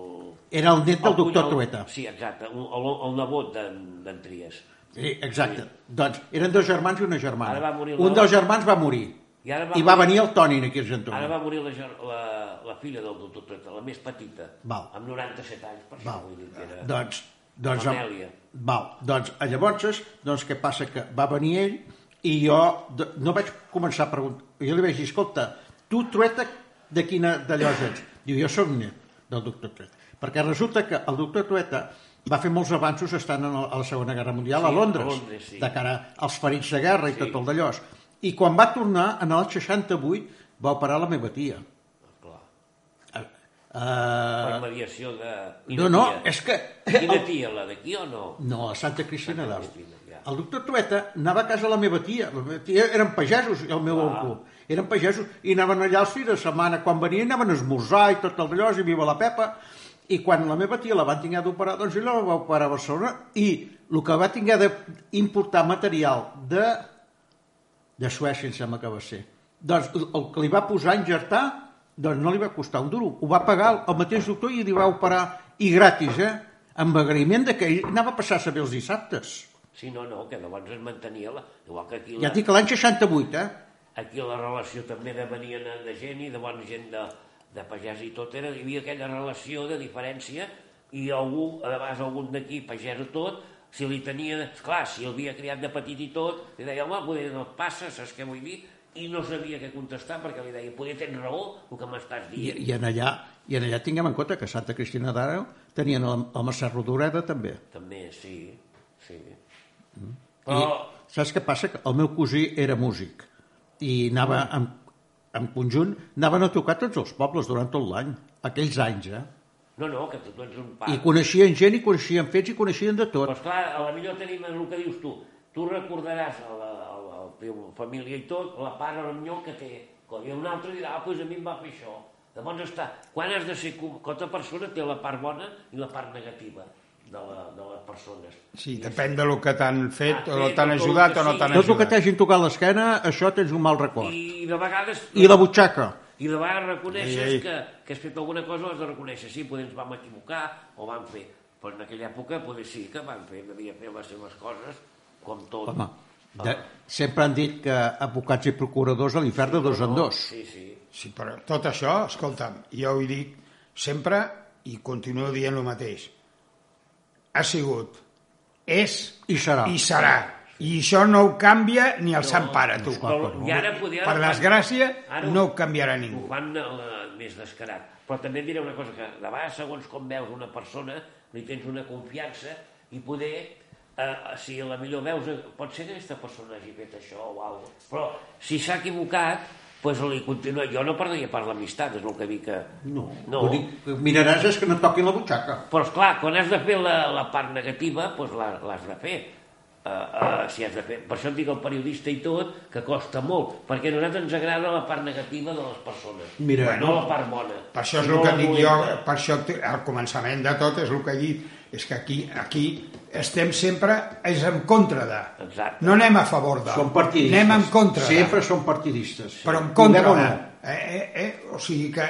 era el net del el doctor Trueta. Sí, exacte, el, el, el nebot d'en Trias. Sí, exacte. Doncs eren dos germans i una germana. Ara va morir Un dels germans va morir. I ara va I va morir- venir el Toni aquí a Argentona. Ara va morir la, la, la filla del doctor Trueta, la més petita, Val. amb 97 anys, per Val. vull dir que era... Doncs, doncs, L'Amèlia. val. doncs llavors, doncs què passa? Que va venir ell i jo de- no vaig començar a preguntar. Jo li vaig dir, escolta, tu, Trueta, de quina d'allò ets? Diu, jo soc net del doctor Trueta. Perquè resulta que el doctor Trueta va fer molts avanços estant en el- a la Segona Guerra Mundial Sí, a a Londres, Londres, sí. de cara als ferits de guerra i Sí. tot el d'allò. I quan va tornar, en el 68, va operar la meva tia. Clar, Uh, per mediació de... no, no, és que... Quina tia, la d'aquí o no? No, a Santa Cristina d'Aro. Ja. El doctor Trueta anava a casa la meva tia. La meva tia eren pagesos, i el meu Ah. oncle. Eren pagesos i anaven allà els fills de setmana. Quan venien anaven a esmorzar i tot el d'allò, i viva la Pepa. I quan la meva tia la van tinguer d'operar, doncs ella la va operar a Barcelona i el que va tinguer d'importar material de, de Suècia, em sembla que va ser. Doncs el que li va posar a injertar, doncs no li va costar un duro. Ho va pagar el mateix doctor i li va operar, i gratis, eh? Amb agraïment de que ell anava a passar a saber els dissabtes. Sí, no, no, que llavors es mantenia la... Igual que aquí Ja la, et dic que l'any 68, eh? aquí la relació també de venien de gent i de bona gent de, de pagès i tot, era, hi havia aquella relació de diferència i algú, a vegades algun d'aquí, pagès o tot, si li tenia, esclar, si el havia criat de petit i tot, li deia, home, poder no et passa, saps què vull dir? I no sabia què contestar perquè li deia, poder tens raó el que m'estàs I, dient. i, en allà, I en allà tinguem en compte que Santa Cristina d'Aro tenien el, el Mercè Rodoreda també. També, sí, sí. I Però, saps què passa? Que el meu cosí era músic i anava en, en conjunt, anaven a tocar tots els pobles durant tot l'any, aquells anys, eh? no, no, que tu ets un I pare. coneixien gent, i coneixien fets, i coneixien de tot. Però esclar, a la millor tenim el que dius tu. Tu recordaràs a la, a la, a la teva família i tot, la part a la millor que té. Quan hi ha un altre dirà, ah, doncs a mi em va fer això. Llavors està, quan has de ser... Tota persona té la part bona i la part negativa de, la, de les persones. Sí, I depèn de lo que t'han fet, Ah, o sí, t'han ajudat que o no t'han Tot el que ajudat. t'hagin tocat l'esquena, això tens un mal record. I de vegades... I la butxaca. I de vegades reconeixes Ei, ei. Que, que has fet alguna cosa, has de reconèixer, sí, potser ens vam equivocar o vam fer. Però en aquella època potser sí que vam fer, devia fer les seves coses, com tot. Home, de, sempre han dit que advocats i procuradors a l'infern de dos en dos. Sí, sí. Sí, però tot això, escolta'm, jo ho dic sempre i continuo dient el mateix. Ha sigut, és I serà. i serà. I això no ho canvia ni el Sant Pare, tu. que no. I ara poder... Per desgràcia, Ara no ho canviarà Ho ningú. fan eh, més descarat. Però també et diré una cosa, que de vegades, segons com veus una persona, li tens una confiança i poder, eh, si a la millor veus, eh, pot ser que aquesta persona hagi fet això o alguna cosa, però si s'ha equivocat, doncs li continua. Jo no parlaria per l'amistat, és el que dic que... No, no. que miraràs és que no et toquin la butxaca. Però, esclar, quan has de fer la, la part negativa, doncs l'ha- l'has de fer. Uh, uh, si has de fer. Per això et dic el periodista i tot, que costa molt, perquè a nosaltres ens agrada la part negativa de les persones, Mira, no la part bona. Per això és No el que dic jo, per això al començament de tot és el que he dit, és que aquí, aquí estem sempre és en contra de. Exacte. No anem a favor de. Són partidistes. Anem en contra Sempre de. són partidistes. Però en contra o de. no. Eh, eh, eh? O sigui que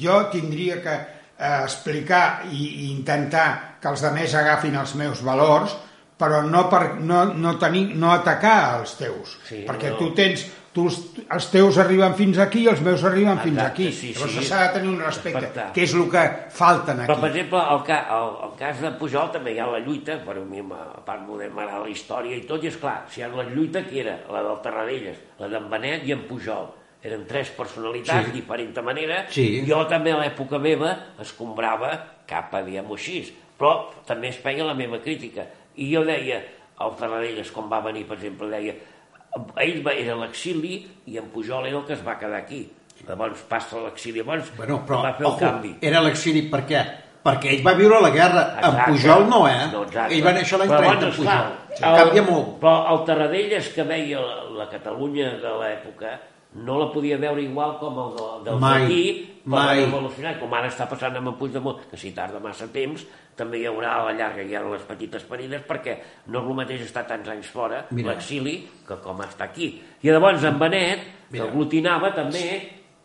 jo tindria que eh, explicar i, i intentar que els demés agafin els meus valors, però no, per, no, no, tenir, no atacar els teus. Sí, perquè no. tu tens tu, els teus arriben fins aquí i els meus arriben fins Exacte, aquí. sí, Llavors sí. s'ha de tenir un respecte, Respectar. que és el que falten Però, per aquí. exemple, el, ca, el, el cas de Pujol també hi ha la lluita, per a mi, a part m'ho m'agrada la història i tot, i és clar, si hi ha la lluita que era la del Tarradellas, la d'en Benet i en Pujol. Eren tres personalitats, Sí. diferent manera. Sí. Jo també a l'època meva escombrava cap a, diguem-ho així, però també es feia la meva crítica. I jo deia, el Tarradellas, com va venir, per exemple, deia, ell va, era l'exili i en Pujol era el que es va quedar aquí. Llavors passa l'exili, llavors Bueno, però, va fer el ojo, canvi. era l'exili per què? Perquè ell va viure la guerra. En Exacte. Pujol no, eh? No, exacte. ell va néixer l'any Però 30, llavors, Pujol. esclar, Canvia molt. Però el Tarradellas que veia la, la Catalunya de l'època no la podia veure igual com el de, del Mai, d'aquí, com mai. el revolucionari, com ara està passant amb en Puigdemont, que si tarda massa temps també hi haurà a la llarga hi ha les petites ferides perquè no és el mateix estar tants anys fora, l'exili, que com està aquí. I llavors en Benet, que Mira. aglutinava també...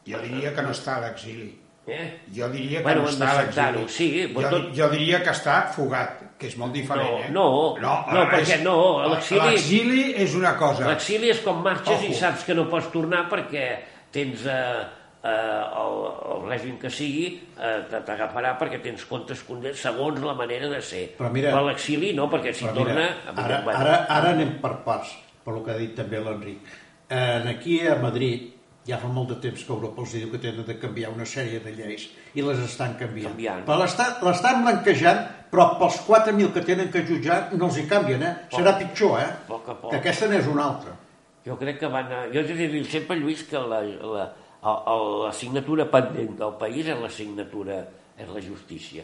Jo diria que no està a l'exili. Eh? Jo diria que Bueno, no està a l'exili. sí, però jo, tot- jo diria que està fugat, que és molt diferent, No, eh? no, no, és- perquè no, l'exili- L'exili és una cosa. L'exili és com marxes Ojo. i saps que no pots tornar perquè tens eh, eh, el, el règim que sigui eh, t'agafarà perquè tens comptes condents segons la manera de ser. Però mira- Però l'exili no, perquè si torna... mira, ara, ara, ara anem per parts, per lo que ha dit també l'Enric. Eh, aquí a Madrid ja fa molt de temps que Europa els diu que tenen de canviar una sèrie de lleis i les estan canviant. Canviant. Però l'estan blanquejant, però pels 4.000 que tenen que jutjar no els hi canvien, eh? Serà pitjor, eh? Poc a poc. Que aquesta n'és una altra. Jo crec que van... A... Jo t'he dit sempre, Lluís, que la, la, el- la signatura pendent del país és la signatura, és la justícia.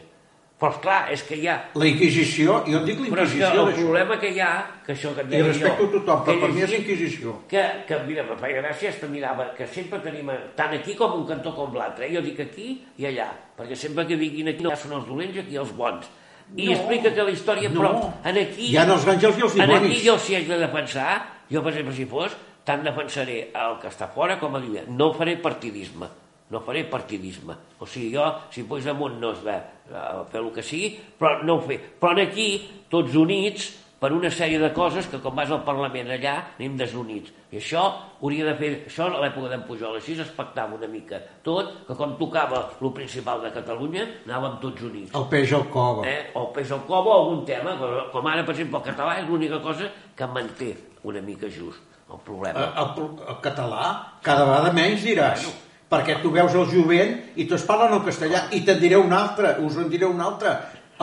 Però, esclar, és que hi ha... La Inquisició, jo dic la Però és que Inquisició el d'això. problema que hi ha, que això que et I deia respecto jo... a tothom, però que per mi és Inquisició. que, que mira, me feia gràcia que mirava que sempre tenim tant aquí com un cantó com l'altre. eh? Jo dic aquí i allà, perquè sempre que vinguin aquí no són els dolents i aquí els bons. I No. explica que la història, No. però en aquí... Hi ha els àngels i els En aquí dimonis. jo si haig de defensar, jo per exemple si fos, tant defensaré el que està fora com el que No faré partidisme, no faré partidisme. O sigui, jo, si Puigdemont no es va a fer el que sigui, però no ho fer. Però aquí, tots units, per una sèrie de coses que quan vas al Parlament allà anem desunits. I això hauria de fer, això a l'època d'en Pujol, així es pactava una mica tot, que quan tocava el principal de Catalunya anàvem tots units El peix al cova. eh? o pes al cova o algun tema, com, com ara, per exemple, el català és l'única cosa que manté una mica just el El, problema. el, el català cada vegada menys diràs perquè tu veus el jovent i tots parlen el castellà i te'n diré un altre, us en diré un altre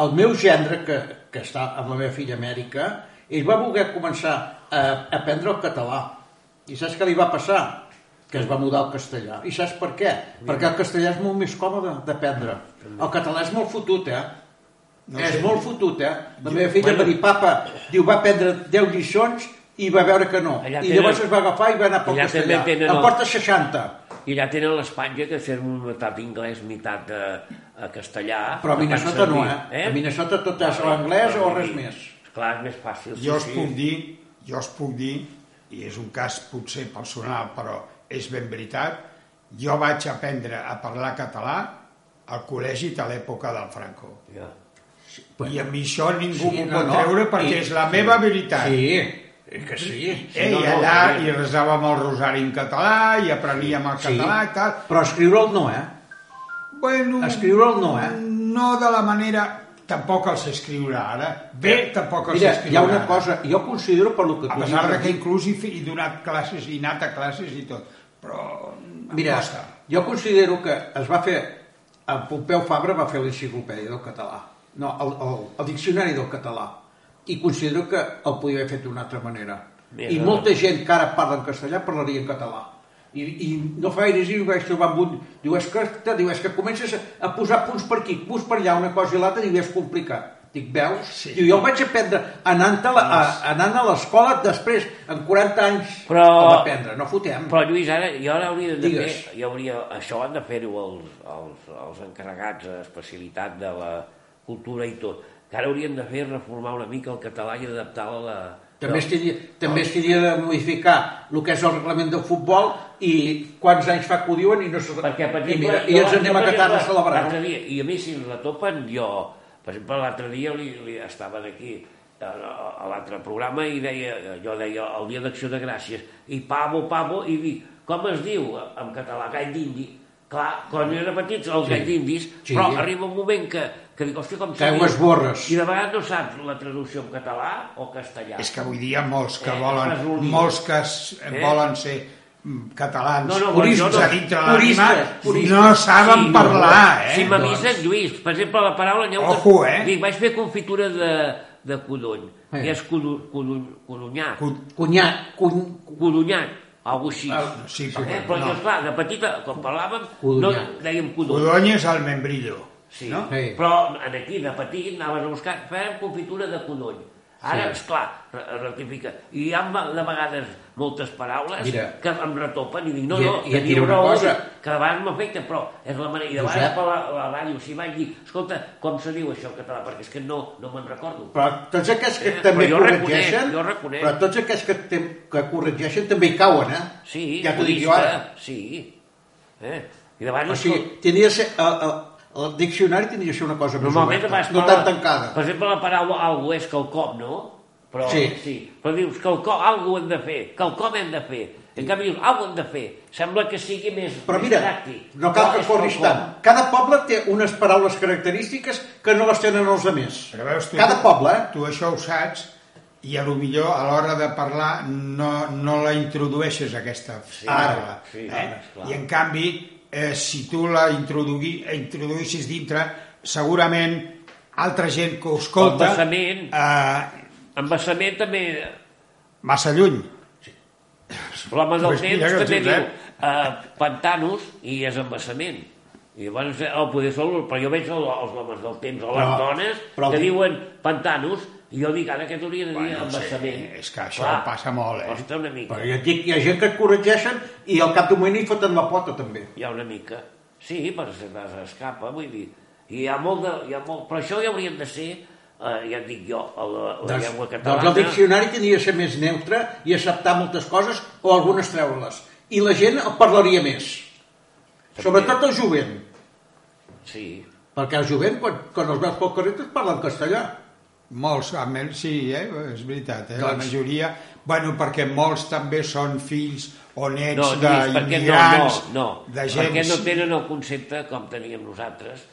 el meu gendre que, que està amb la meva filla Amèrica ell va voler començar a aprendre el català i saps què li va passar? que es va mudar al castellà. I saps per què? Perquè el castellà és molt més còmode d'aprendre. El català és molt fotut, eh? No és sé. molt fotut, eh? La meva filla Bueno. va dir, papa, diu, va aprendre 10 lliçons i va veure que no. Allà I tenen- llavors es va agafar i va anar pel allà castellà. tenen Em el- porta 60. I allà tenen l'Espanya que fer un meitat anglès, meitat eh, a castellà. Però a Minnesota no, servir, eh? A Minnesota tot és o anglès o res més. Clar, és més fàcil. Jo us sí, puc dir, jo us puc dir, i és un cas potser personal, però és ben veritat, jo vaig aprendre a parlar català al col·legi a l'època del Franco. Ja. I a mi això ningú Sí, m'ho no, pot no. treure perquè I- és la meva veritat. Sí, és que sí. sí Eh, no, I no, allà sí. i resàvem el rosari en català i apreníem el Sí. català i tal. Però escriure'l no, eh? Bueno, Escriure'l no, eh? No de la manera... Tampoc el sé escriure ara. Bé, tampoc el Mira, sé escriure hi ha una ara. cosa, jo considero per lo que A pesar de que inclús he, he donat classes, he anat a classes i tot. Però Mira, costa. jo considero que es va fer... En Pompeu Fabra va fer l'enciclopèdia del català. No, el, el, el diccionari del català. I considero que el podia haver fet d'una altra manera. Mira. I molta gent que ara parla en castellà parlaria en català. I, i no fa gaire dies vaig trobar amb un... Diu, és que, te, diu, és que comences a, a posar punts per aquí, punts per allà, una cosa i l'altra, diu, és complicat. Dic, veus? Sí. Diu, jo el vaig aprendre anant a, la, a, anant a l'escola després, en 40 anys, Però- el va aprendre, no fotem. Però Lluís, ara, jo ara hauria de Digues. fer, jo hauria, això han de fer-ho els, els, els encarregats de especialitat de la cultura i tot, que ara haurien de fer reformar una mica el català i adaptar-lo a la, També tenia, també es tenia de modificar el que és el reglament del futbol i quants anys fa que ho diuen i no se... Perquè, per I, exemple, mira, i ens jo- anem jo, a per Qatar a celebrar. Dia, I a mi, si ens retopen, jo... Per exemple, l'altre dia li, li estaven aquí a, l'altre programa i deia, jo deia el dia d'acció de gràcies i pavo, pavo, i dic, com es diu en català, gall d'indi? Clar, quan era petits, els sí. galls d'indis, Sí. però arriba un moment que, que dic, hòstia, com Que ho esborres. I de vegades no saps la traducció en català o castellà. És que avui dia molts que Eh, volen, molts que es, Eh? volen ser mm, catalans, No, no, puristes jo no- a dintre puristes, no saben Sí, parlar, eh? Si m'avisen, Lluís, per exemple, la paraula... Ojo, eh? Dic, vaig fer confitura de, de codony, Eh. que és codo, codony, codonyat, Cu- Cunyat, cuny... codonyat, alguna així. Ah, Sí, eh? però, no. no. clar, de petita, quan parlàvem, Codonyat. no dèiem codony. Codony és el membrillo. Sí. No? Sí. Però en aquí, de petit, anaves a buscar, fèiem confitura de codony. Ara, sí. esclar, re- rectifica. I hi ha de vegades moltes paraules Mira. que em retopen i dic, no, I- no, i teniu una raó, cosa. que a vegades m'afecta, però és la manera. I de vegades per la, la ràdio, si vaig dir, escolta, com se diu això en català, perquè és que no, no me'n recordo. Però tots aquests que Eh, també jo corregeixen, reconec, jo reconec. però tots aquests que, tem, que corregeixen també hi cauen, eh? Sí, ja t'ho dic jo ara. Sí. Eh? I de O vegades... sigui, tenia de ser, el, el, el diccionari de ser una cosa més Normalment oberta, no tan tancada. Per exemple, la paraula algo és quelcom, no? Però, Sí. sí. Però dius, quelcom, algo hem de fer, quelcom hem de fer. En canvi dius, algo hem de fer. Sembla que sigui més, Però més mira, pràctic. no cal que corris tant. Cada poble té unes paraules característiques que no les tenen els altres. Però veus, tu, Cada poble, eh? Tu això ho saps i a lo millor a l'hora de parlar no, no la introdueixes aquesta Sí, paraula. sí, eh? esclar. I en canvi, eh, si tu la introdugui, introduïssis dintre, segurament altra gent que ho escolta Embassament. eh, Embassament també... massa lluny. L'home del temps també dius, diu eh? uh, pantanos i és embassament. I llavors el poder sol, però jo veig el, els homes del temps o les Però- dones però- que diuen pantanos jo dic ara que t'hauria de dir Bueno, sí, és que això passa molt, eh? Costa una mica. però et dic, hi ha gent que et corregeixen i al cap d'un moment hi foten la pota també. Hi ha una mica. Sí, però se t'escapa, vull dir. I hi ha molt de... Hi ha molt... Però això ja haurien de ser, eh, ja et dic jo, la, la Doncs, llengua doncs catalana... el diccionari tenia de ser més neutre i acceptar moltes coses o algunes treure-les. I la gent el parlaria més. Sobretot el jovent. Sí, Perquè el jovent, quan, quan els veus pel carrer, et parlen castellà. Molts, almenys sí, eh? és veritat, eh? la Doncs- majoria... Bueno, perquè molts també són fills o nets no, perquè no, d'immigrants, no, no, de gent... perquè no tenen el concepte com teníem nosaltres,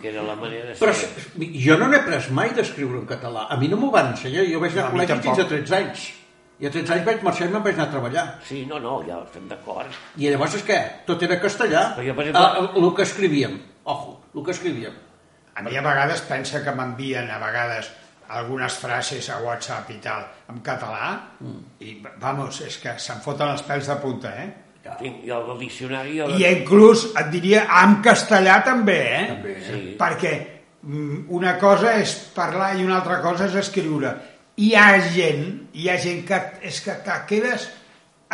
que era la manera de ser. Però jo no n'he pres mai d'escriure en català. A mi no m'ho van ensenyar. Jo vaig anar No, a col·legi fins a tampoc. 13 anys. I a 13 anys vaig marxar i me'n vaig anar a treballar. Sí, no, no, ja estem d'acord. I llavors és què? Tot era castellà. Però jo, per exemple- El, el, el que escrivíem. Ojo, el que escrivíem. A mi a vegades pensa que m'envien a vegades algunes frases a WhatsApp i tal en català Mm. i, vamos, és que se'n foten els pèls de punta, eh? I el diccionari... El... I inclús et diria en castellà també, eh? També, eh? Sí. Perquè mm, una cosa és parlar i una altra cosa és escriure. Hi ha gent, hi ha gent que és que, que quedes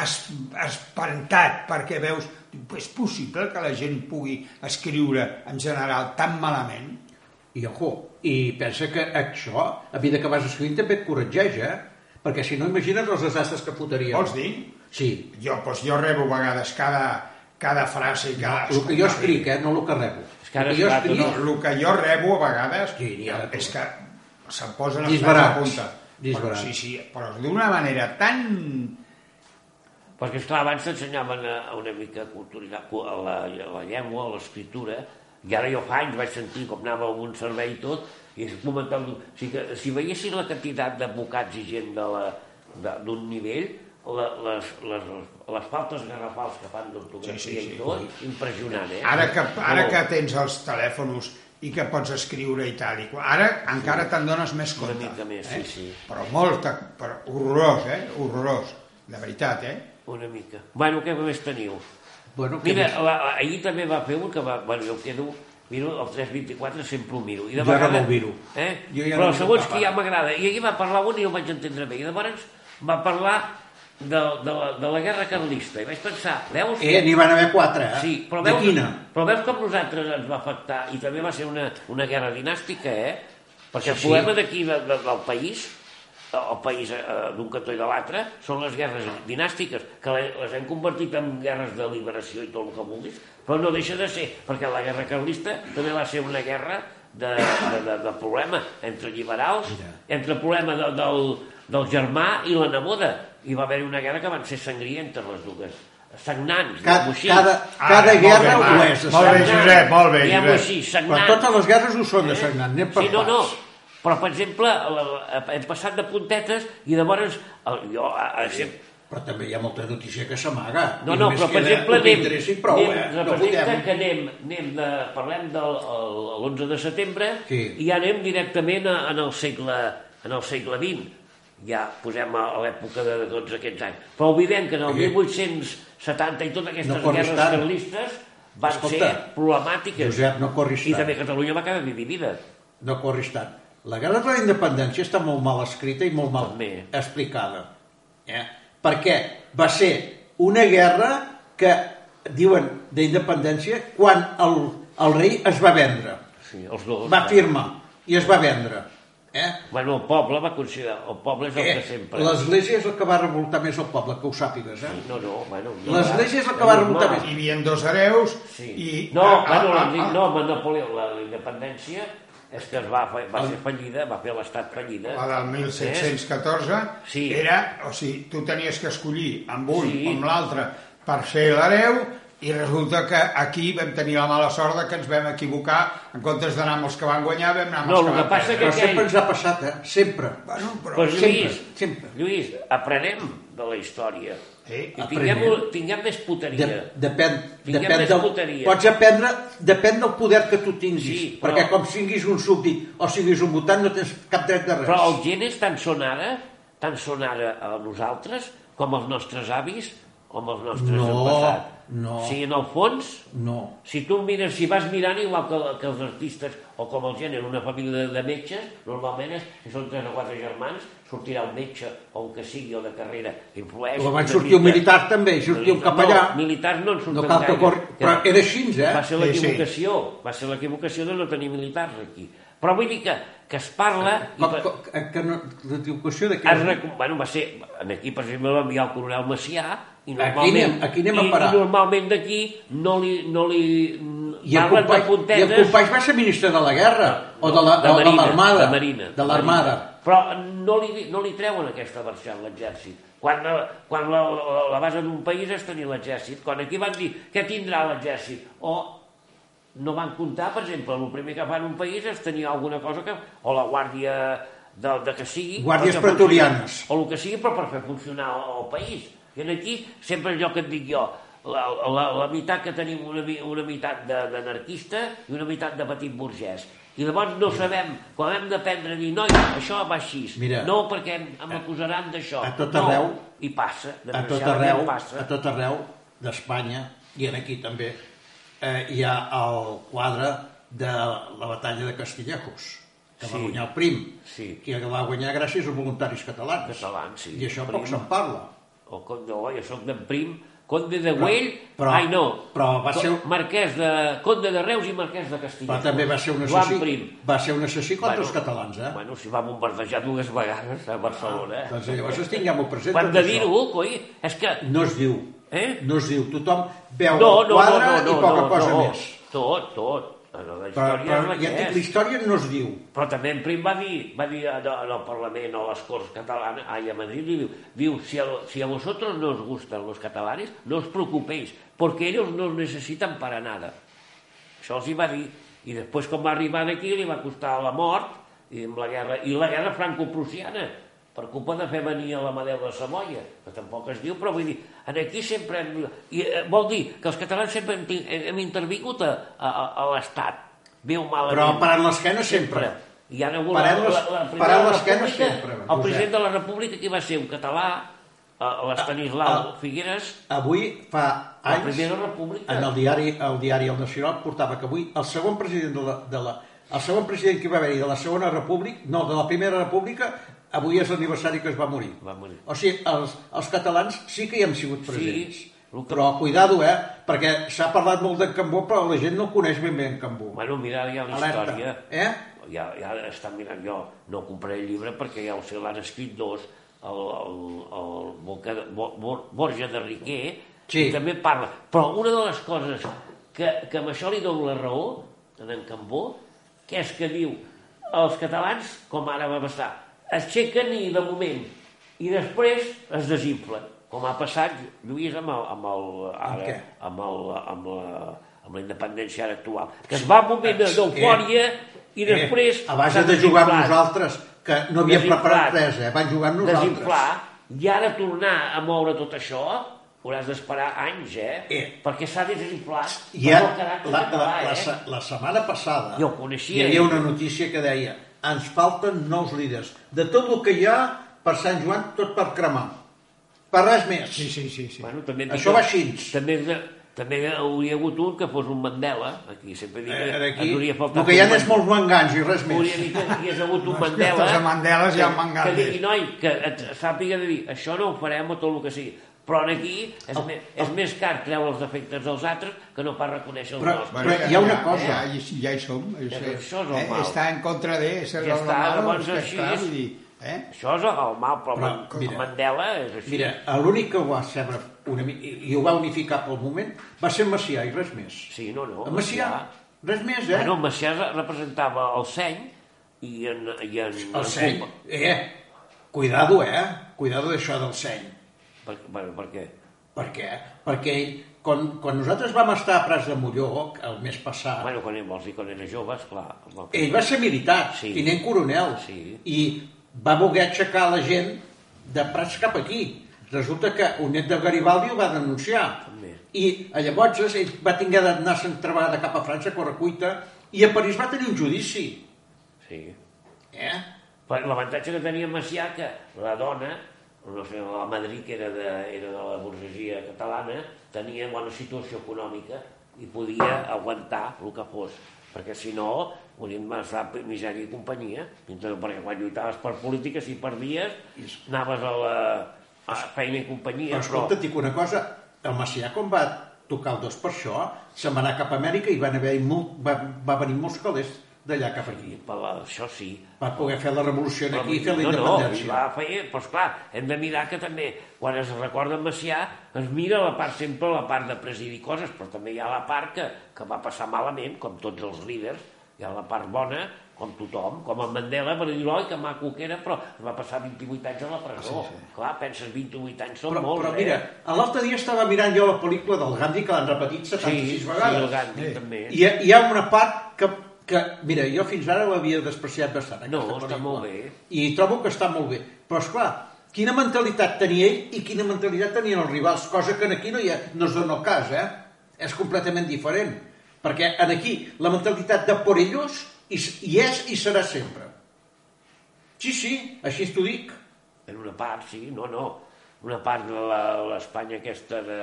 es, espantat perquè veus, és possible que la gent pugui escriure en general tan malament? I ojo, i pensa que això, a vida que vas escrivint, també et corregeix, eh? Perquè si no, imagina't els desastres que fotríem. Vols dir? Sí. Jo, doncs jo rebo a vegades cada, cada frase i cada... El que jo escric, eh? No el que rebo. És que ara el que jo escric... No, el que jo rebo a vegades Sí, ja, és que se'm posen els Disbarats. punta. Però, Disbarats. sí, sí, però d'una manera tan... Perquè, esclar, abans t'ensenyaven a, a una mica cultura, a la, a la llengua, a l'escriptura, i ara jo fa anys vaig sentir com anava a un servei i tot, i comentava, o sigui que si veiessin la quantitat d'advocats i gent d'un nivell, la, les, les, les faltes garrafals que fan d'ortografia Sí, sí, sí. i tot, impressionant, eh? Ara que, ara que tens els telèfons i que pots escriure i tal, i qual, ara encara te'n dones més Una compte. mica més, eh? sí, sí. Però molt, però horrorós, eh? Horrorós, de veritat, eh? Una mica. Bueno, què més teniu? Bueno, que Mira, més? la, la, ahir també va fer un que va... Bueno, jo quedo... Miro el 324, sempre ho miro. I de Jo ara vegades- no el miro. Eh? Jo ja Però no segons qui cap ja ara. m'agrada. I ahir va parlar un i el vaig entendre bé. I llavors va parlar de, de, la, de la guerra carlista. I vaig pensar, veus? Eh, n'hi van haver quatre, eh? Sí, però De veus, quina? però veus com nosaltres ens va afectar i també va ser una, una guerra dinàstica, eh? Perquè Sí, el sí. problema d'aquí de, de, del país el país eh, d'un cantó i de l'altre són les guerres dinàstiques, que le- les hem convertit en guerres de liberació i tot el que vulguis, però no deixa de ser, perquè la guerra carlista també va ser una guerra de, de, de, de problema entre liberals, entre el problema de, del, del germà i la neboda. I va haver-hi una guerra que van ser sangrientes les dues, sagnants, Cada, diguem-ho així. cada, Ah, cada molt guerra bé, ho és. Molt bé. Josep, molt bé, Diguem-ho Josep. així, Però sagnants. totes les guerres ho són de sagnant, anem per Sí, no, no. Però, per exemple, la- hem passat de puntetes i llavors el, jo a, a, sempre, Però també hi ha molta notícia que s'amaga. no, I no, però per exemple anem, prou, anem eh? No podem. que anem, anem de, parlem de l'11 de setembre Sí. i ja anem directament a, en el segle en el segle XX ja posem a, a l'època de tots aquests anys però oblidem que en el Sí. 1870 i totes aquestes No guerres tant. carlistes van Escolta, ser problemàtiques Josep, no corris i tant. també Catalunya va quedar dividida No corris tant. La guerra de la independència està molt mal escrita i molt mal També. explicada. Eh? Perquè va ser una guerra que diuen d'independència quan el, el rei es va vendre. sí, els dos Va firmar i es va vendre. Eh? Bueno, el poble va considerar... El poble és el Eh, que sempre... L'església és el que va revoltar més el poble, que ho sàpigues, eh? No, no, bueno... No, L'església és el que va revoltar més. Hi havia dos hereus Sí. i... No, ah, bueno, ah, ah, no, Napoleó, la, la independència és que es va, fer- va El- ser fallida, va fer l'estat fallida. La del 1714 Sí. era, o sigui, tu tenies que escollir amb un Sí. o amb l'altre per ser l'hereu i resulta que aquí vam tenir la mala sort de que ens vam equivocar en comptes d'anar amb els que van guanyar vam anar amb No, els que van que passa perdre. Però aquell- sempre ens ha passat, eh? Sempre. Bueno, però... Pues sempre, Lluís, sempre. Lluís, aprenem de la història. Sí, I tinguem, tinguem més De, puteria. depèn, Tinguem depèn més del, puteria. pots aprendre, depèn del poder que tu tinguis, Sí, però- perquè com siguis un súbdit o siguis un votant no tens cap dret de res. Però el gen és tan son ara, tan son ara a nosaltres, com els nostres avis, o amb els nostres No, en passat. No. Si en el fons, No. si tu mires, si vas mirant igual que, que els artistes, o com el gènere, una família de, de metges, normalment és, si són tres o quatre germans, sortirà un metge o un que sigui o de carrera, influeix. O van sortir un militar també, i sortir un Militar- capellà. No, militars no en surten No cal que gaire. corri... Però era així, eh? Va ser Sí, sí. l'equivocació, va ser l'equivocació de no tenir militars aquí. Però vull dir que, que es parla... i Com, per- com, que no, l'equivocació de què? recom... bueno, va ser... Aquí, per exemple, va enviar el coronel Macià i Aquí normalment, anem- aquí anem a i, parar. i normalment d'aquí no li, no li I el, company, I el puntetes company va ser ministre de la guerra, o de la- de o de l'Armada. Marina, De l'Armada. Però no li, no li treuen aquesta versió a l'exèrcit. Quan, la- quan la, la, la base d'un país és tenir l'exèrcit. Quan aquí van dir què tindrà l'exèrcit, o no van comptar, per exemple, el primer que fan un país és tenir alguna cosa que... o la guàrdia de, de que sigui... Guàrdies pretorianes. O el que sigui, però per fer funcionar el, el país. I aquí, sempre allò que et dic jo, la, la, la meitat que tenim una, una meitat de- d'anarquista i una meitat de petit burgès. I llavors no sabem, quan hem d'aprendre a dir, noi, això va així. Mira. no, perquè em, em acusaran d'això. a tot no. arreu- I passa, a tot arreu, passa. a tot arreu d'Espanya i en aquí també eh, hi ha el quadre de la batalla de Castillejos que va Sí. guanyar el Prim Sí. que la va guanyar gràcies als voluntaris catalans Catalans, sí. i això poc se'n parla O Conde, oh, jo soc d'en Prim, Conde de Güell, però- ai no, però va ser- Marquès de, Conde de Reus i Marquès de Castilla. però també va ser un assassí Prim. va ser un assassí contra els catalans eh? Bueno, s'hi va bombardejar dues vegades a Barcelona. eh? doncs llavors tinguem-ho present Quan de dir-ho, coi, és que... no es diu Eh? no es diu, tothom veu No, el no, no, quadre no, no, i poca no, cosa no. més Tot, tot. La però, història però és la ja que dic, la és. història no es diu Però també en Prim va dir, va dir en el Parlament o a les Corts Catalanes, ai, a Madrid, diu, diu si, a, si a vosotros no os gustan los catalanes, no os preocupéis, porque ellos no os necesitan para nada. Això els hi va dir. I després, quan va arribar aquí, li va costar la mort i, amb la guerra, i la guerra franco-prussiana, per culpa de fer venir a l'Amadeu de Samoia, que tampoc es diu, però vull dir, en aquí sempre hem... I, eh, vol dir que els catalans sempre hem, hem intervingut a, a, a l'Estat. Viu malament. però parant l'esquena sempre I ara la, la, la, la primera parem l'esquena sempre, el president de la república que va ser un català, eh, l'Estanislau Ah, ah. Figueres, avui fa la anys primera república. en el diari el diari El Nacional portava que avui el segon president de la, de la el segon president que va haver-hi de la segona república, no, de la primera república, avui és l'aniversari que es va morir. Va morir. O sigui, els, els catalans sí que hi hem sigut presents. El que- Però cuidado, eh? Perquè s'ha parlat molt de Cambó, però la gent no coneix ben bé en Cambó. Bueno, mira, ja la Alerta. història... Eh? Ja, ja està mirant, jo no compraré el llibre perquè ja ho sé, l'han escrit dos, el, el, el Boca, Bo, Bo, Borja de Riquer, Sí. i també parla. Però una de les coses que, que amb això li dono la raó, en en Cambó, que és que diu, els catalans, com ara va passar, aixequen i de moment, i després es desinflen, com ha passat, Lluís, amb el, amb el, ara, amb, el, amb, la, amb la independència ara actual, que es va un moment d'eufòria i després... Eh, a base de jugar amb nosaltres, que no havíem preparat res, eh? Van jugar amb nosaltres. Desinflar, i ara tornar a moure tot això, hauràs d'esperar anys, eh? Eh. Perquè s'ha desinflat. I ja, no la, la, la, eh? se- la setmana passada Jo coneixia, hi havia eh? una notícia que deia ens falten nous líders. De tot el que hi ha per Sant Joan, tot per cremar. Per res més. Sí, sí, sí. sí. Bueno, també Això va així. També, també hauria hagut un que fos un Mandela, aquí sempre dic que Eh, aquí, ens hauria faltat el que hi ha és molts mangans i res Hauria més. dit que hi hagués hagut un No, Mandela... els Mandeles hi ha que- mangans Que digui, noi, que et sàpiga de dir, això no ho farem o tot el que sigui. Però en aquí és, El- me, és més car treure els defectes dels altres que no pas reconèixer els Però- nostres. però hi ha una cosa. Ja, ja, ja hi som. És, Ja, eh, això és el eh, mal. Està en contra de... És el Ja està, malo, llavors així vull dir, eh? Això és el mal, però, Però, però mira, Mandela és així. Mira, l'únic que ho va saber una, i ho va unificar pel moment va ser Macià i res més. Sí, no, no. En Macià, res més, eh? Bueno, Macià representava el seny i en... I en El seny. Eh, cuidado, eh? Cuidado d'això del seny. Per, per, per què? Per què? Perquè ell, quan, quan nosaltres vam estar a Prats de Molló, el mes passat, Bueno, quan vols dir quan era jove, esclar. home, ell va ser militar, Sí. tinent coronel, Sí. i va voler aixecar la gent de Prats cap aquí. Resulta que un net de Garibaldi ho va denunciar. També. I llavors ell va tinguer d'anar se'n treballada cap a França, a Correcuita, i a París va tenir un judici. Sí. Eh? L'avantatge que tenia Macià que la dona, la Madrid, que era de, era de la burgesia catalana, tenia bona situació econòmica i podia aguantar el que fos. Perquè si no, hauríem estar misèria i companyia. Perquè quan lluitaves per política, si perdies, anaves a la a feina i companyia. Però escolta, et dic una cosa, el Macià quan va tocar el dos per això, se'n va anar cap a Amèrica i van haver molt, va, va venir molts calés d'allà cap aquí. per la, això sí. Va poder fer la revolució Però, aquí i fer la no, no, independència. va fer, doncs clar, hem de mirar que també, quan es recorda Macià, es mira la part, sempre la part de presidir coses, però també hi ha la part que, que va passar malament, com tots els líders, hi ha la part bona, com tothom, com en Mandela, per dir, oi, que maco que era, però va passar 28 anys a la presó. Sí, sí. Clar, penses, 28 anys són Però, molts, però eh? mira, l'altre dia estava mirant jo la pel·lícula del Gandhi, que l'han repetit 76 sí, vegades. Sí, el Gandhi, també. I hi ha una part que, que, mira, jo fins ara l'havia despreciat bastant. No, està molt bé. I trobo que està molt bé. Però, és clar, quina mentalitat tenia ell i quina mentalitat tenien els rivals, cosa que aquí no, hi ha, no es dona el cas, eh? És completament diferent. Perquè en aquí la mentalitat de por ellos hi, hi és i serà sempre. Sí, sí, així t'ho dic. En una part, sí, no, no. Una part de l'Espanya aquesta de,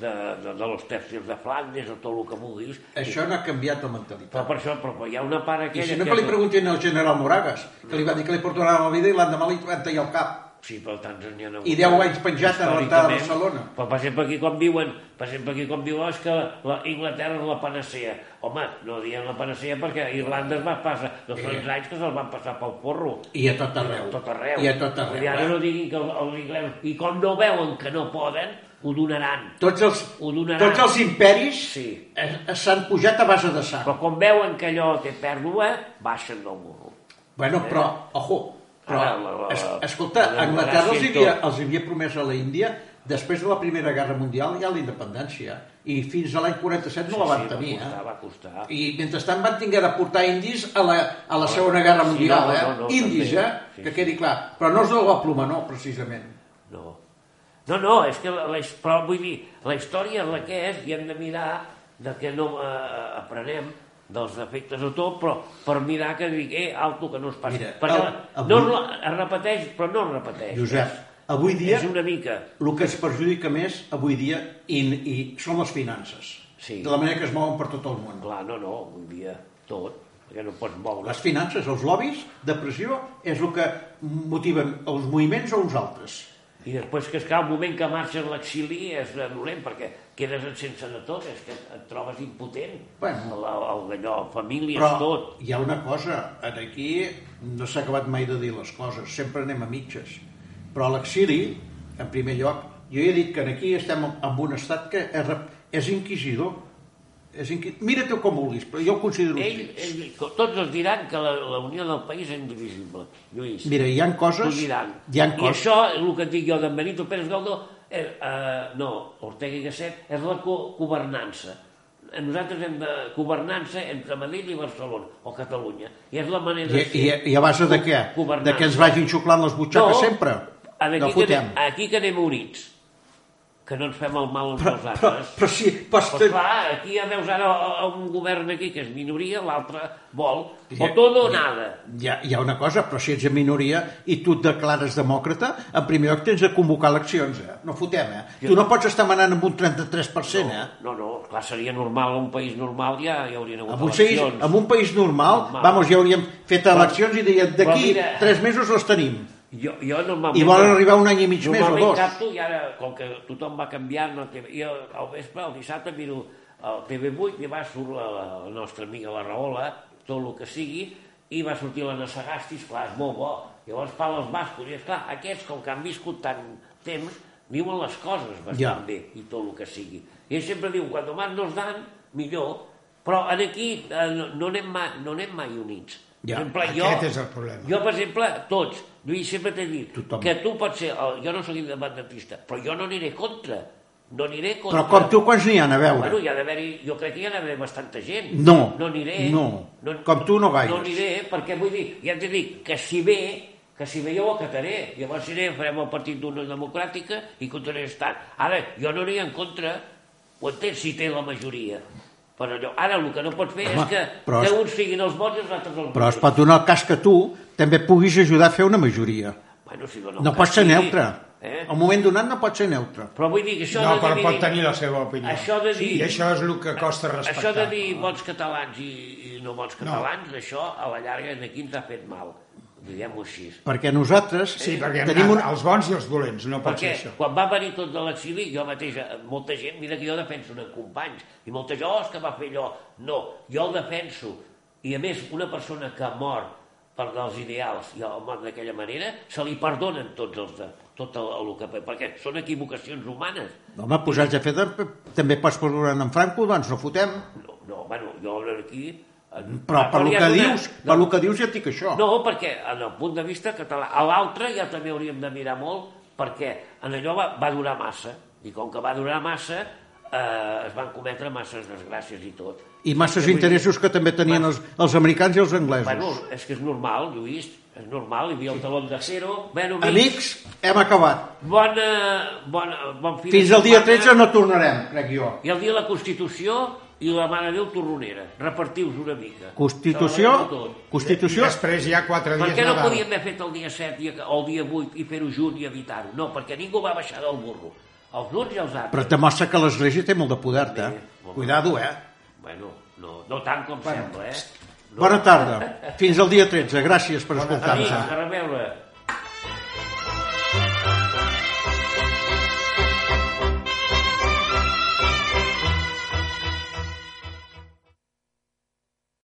de, de, de los tercios de Flandes o tot el que vulguis. Això no ha canviat la mentalitat. Però per això, però hi ha una part I aquella... si no que li preguntin al general Moragas, que li va dir que li portaran la vida i l'endemà li van tallar el cap. Sí, però tants n'hi ha hagut. I 10 anys penjat a l'entrada de Barcelona. Però, per exemple, aquí quan viuen, per exemple, aquí quan viuen és que la Inglaterra és la panacea. Home, no diem la panacea perquè a Irlanda es va passar dos Eh. anys que se'ls van passar pel porro. I a tot arreu. A tot arreu. I a tot I arreu. ara eh? no diguin que el- els inglesos... I com no veuen que no poden, ho donaran. Tots els, Ho donaran. tots els imperis Sí. eh, eh, s'han pujat a base de sang. Però quan veuen que allò té pèrdua, baixen del burro. Bueno, però, ojo, però, Ara, la- la- es, escolta, la Anglaterra els havia, els havia promès a la Índia, després de la Primera Guerra Mundial, ja la independència. I fins a l'any 47 no la van sí, tenir, va costar, eh? va costar. I mentrestant van tinguer de portar indis a la, a la Segona Guerra Sí, Mundial, no, eh? no, no, indis, també. eh? Sí, que sí. quedi clar. Però no és de la pluma, no, precisament. No. No, no, és que la, la, però vull dir, la història és la que és i hem de mirar de que no eh, aprenem dels defectes o tot, però per mirar que dic, eh, alto, que no es passi. Mira, Perquè el- no avui- es, la- es repeteix, però no es repeteix. Josep, avui dia, És una mica... el que es perjudica més avui dia i, i són les finances. Sí. De la manera que es mouen per tot el món. Clar, no, no, un dia tot, perquè no pots moure. Les finances, els lobbies de pressió, és el que motiven els moviments o uns altres. I després que esclar, el moment que marxes a l'exili és dolent, perquè quedes sense de tot, és que et trobes impotent. Bueno. el, el, d'allò, famílies, Però tot. hi ha una cosa, en aquí no s'ha acabat mai de dir les coses, sempre anem a mitges. Però a l'exili, en primer lloc, jo he dit que aquí estem en un estat que és, és inquisidor. És inqui... Mira-te com vulguis, però jo ho considero Ell, ell, tots els diran que la, la unió del país és indivisible, Lluís. Mira, hi ha coses... Ho diran. Hi ha I coses... això, el que et dic jo d'en Benito Pérez Galdó, eh, eh, no, Ortega i Gasset, és la co governança. Nosaltres hem de governança entre Madrid i Barcelona, o Catalunya. I és la manera I, de i, I a base de què? De que ens vagin xuclant les butxaques sempre? Aquí, No que anem, aquí que anem units, que no ens fem el mal uns Però, als però, altres. però sí, però Pues clar, aquí ja veus ara un govern aquí que és minoria, l'altre vol o tot o nada. hi ha, hi ha una cosa, però si ets en minoria i tu et declares demòcrata, en primer lloc tens de convocar eleccions, eh? No fotem, eh? Tu no pots estar manant amb un 33%, eh? No, no, clar, seria normal, en un país normal ja hi haurien hagut En un, país, eleccions. en un país normal, Normal. vamos, ja hauríem fet eleccions i dèiem però d'aquí tres mesos les tenim. Jo, jo normalment... I volen arribar un any i mig més o dos. capto i ara, com que tothom va canviant, TV, jo al vespre, el dissabte, miro el TV8 i va surt la, la, la nostra amiga la Rahola, tot el que sigui, i va sortir la Nassagasti, esclar, és molt bo. Llavors parla els bascos, i esclar, aquests, com que han viscut tant temps, viuen les coses bastant Ja. bé, i tot el que sigui. I ell sempre diu, quan más nos dan, millor, però en aquí eh, no, no, anem mai, no anem mai units. Ja, per exemple, aquest és el problema. Jo, per exemple, tots, Lluís, sempre t'he dit Tothom. que tu pots ser, el, jo no soc independentista, però jo no aniré contra, no aniré contra. Però com tu, quants n'hi ha a veure? Bueno, hi ha d'haver-hi, jo crec que hi ha d'haver bastanta gent. No, No aniré. no. Com tu no gaires. No aniré, perquè vull dir, ja t'he dit, que si ve, que si ve jo ho acataré. Llavors aniré, farem el partit d'una democràtica i continuaré estant. Ara, jo no aniré en contra, ho entens, si té la majoria. Però allò, ara el que no pots fer Home, és que, però que es- uns siguin els bons i els altres els Però es pot donar el cas que tu també puguis ajudar a fer una majoria. Bueno, si No el pots cas, ser sí. neutre. Eh? Al moment donat no pots ser neutre. Però vull dir que això No, de però dividir- pot tenir la seva opinió. Això de dir... I això és el que costa respectar. Això de dir bons catalans i, i no bons catalans, això a la llarga aquí ens ha fet mal, diguem-ho així. Perquè nosaltres Sí, perquè tenim un... els bons i els dolents, no pot Perquè ser això. quan va venir tot de l'exili, jo mateix, eh, molta gent, mira que jo defenso en companys, i molta gent, oh, és que va fer allò. No, jo el defenso. I a més, una persona que mor per dels ideals i el mort d'aquella manera, se li perdonen tots els de, tot el, el que perquè són equivocacions humanes. Home, posats a fer... De... També pots posar en Franco, doncs no fotem. No, no bueno, jo aquí... Però per lo que dius, per lo que dius ja et dic això. No, perquè en el punt de vista català, a l'altre ja també hauríem de mirar molt, perquè en allò va, va durar massa, i com que va durar massa, eh, es van cometre masses desgràcies i tot. I masses dir, interessos que també tenien els, els americans i els anglesos. Bueno, és que és normal, Lluís, és normal, hi havia el taló de cero. Bueno, Amics, hem acabat. Bona, bona, bon fi de Fins al dia setmana. 13 no tornarem, crec jo. I el dia de la Constitució i la Mare Déu torronera. Repartiu-vos una mica. Constitució. Constitució, I després hi ha quatre Per dies què no Nadal. podíem haver fet el dia 7 i, o el dia 8 i fer-ho junt i evitar-ho? No, perquè ningú va baixar del burro. Els uns i els altres. però demostra que l'Església té molt de poder, eh? Cuidado, eh? Bueno, no, no tant com sembla, eh? No. Bona tarda. Fins al dia 13. Gràcies per escoltar-nos. a reveure.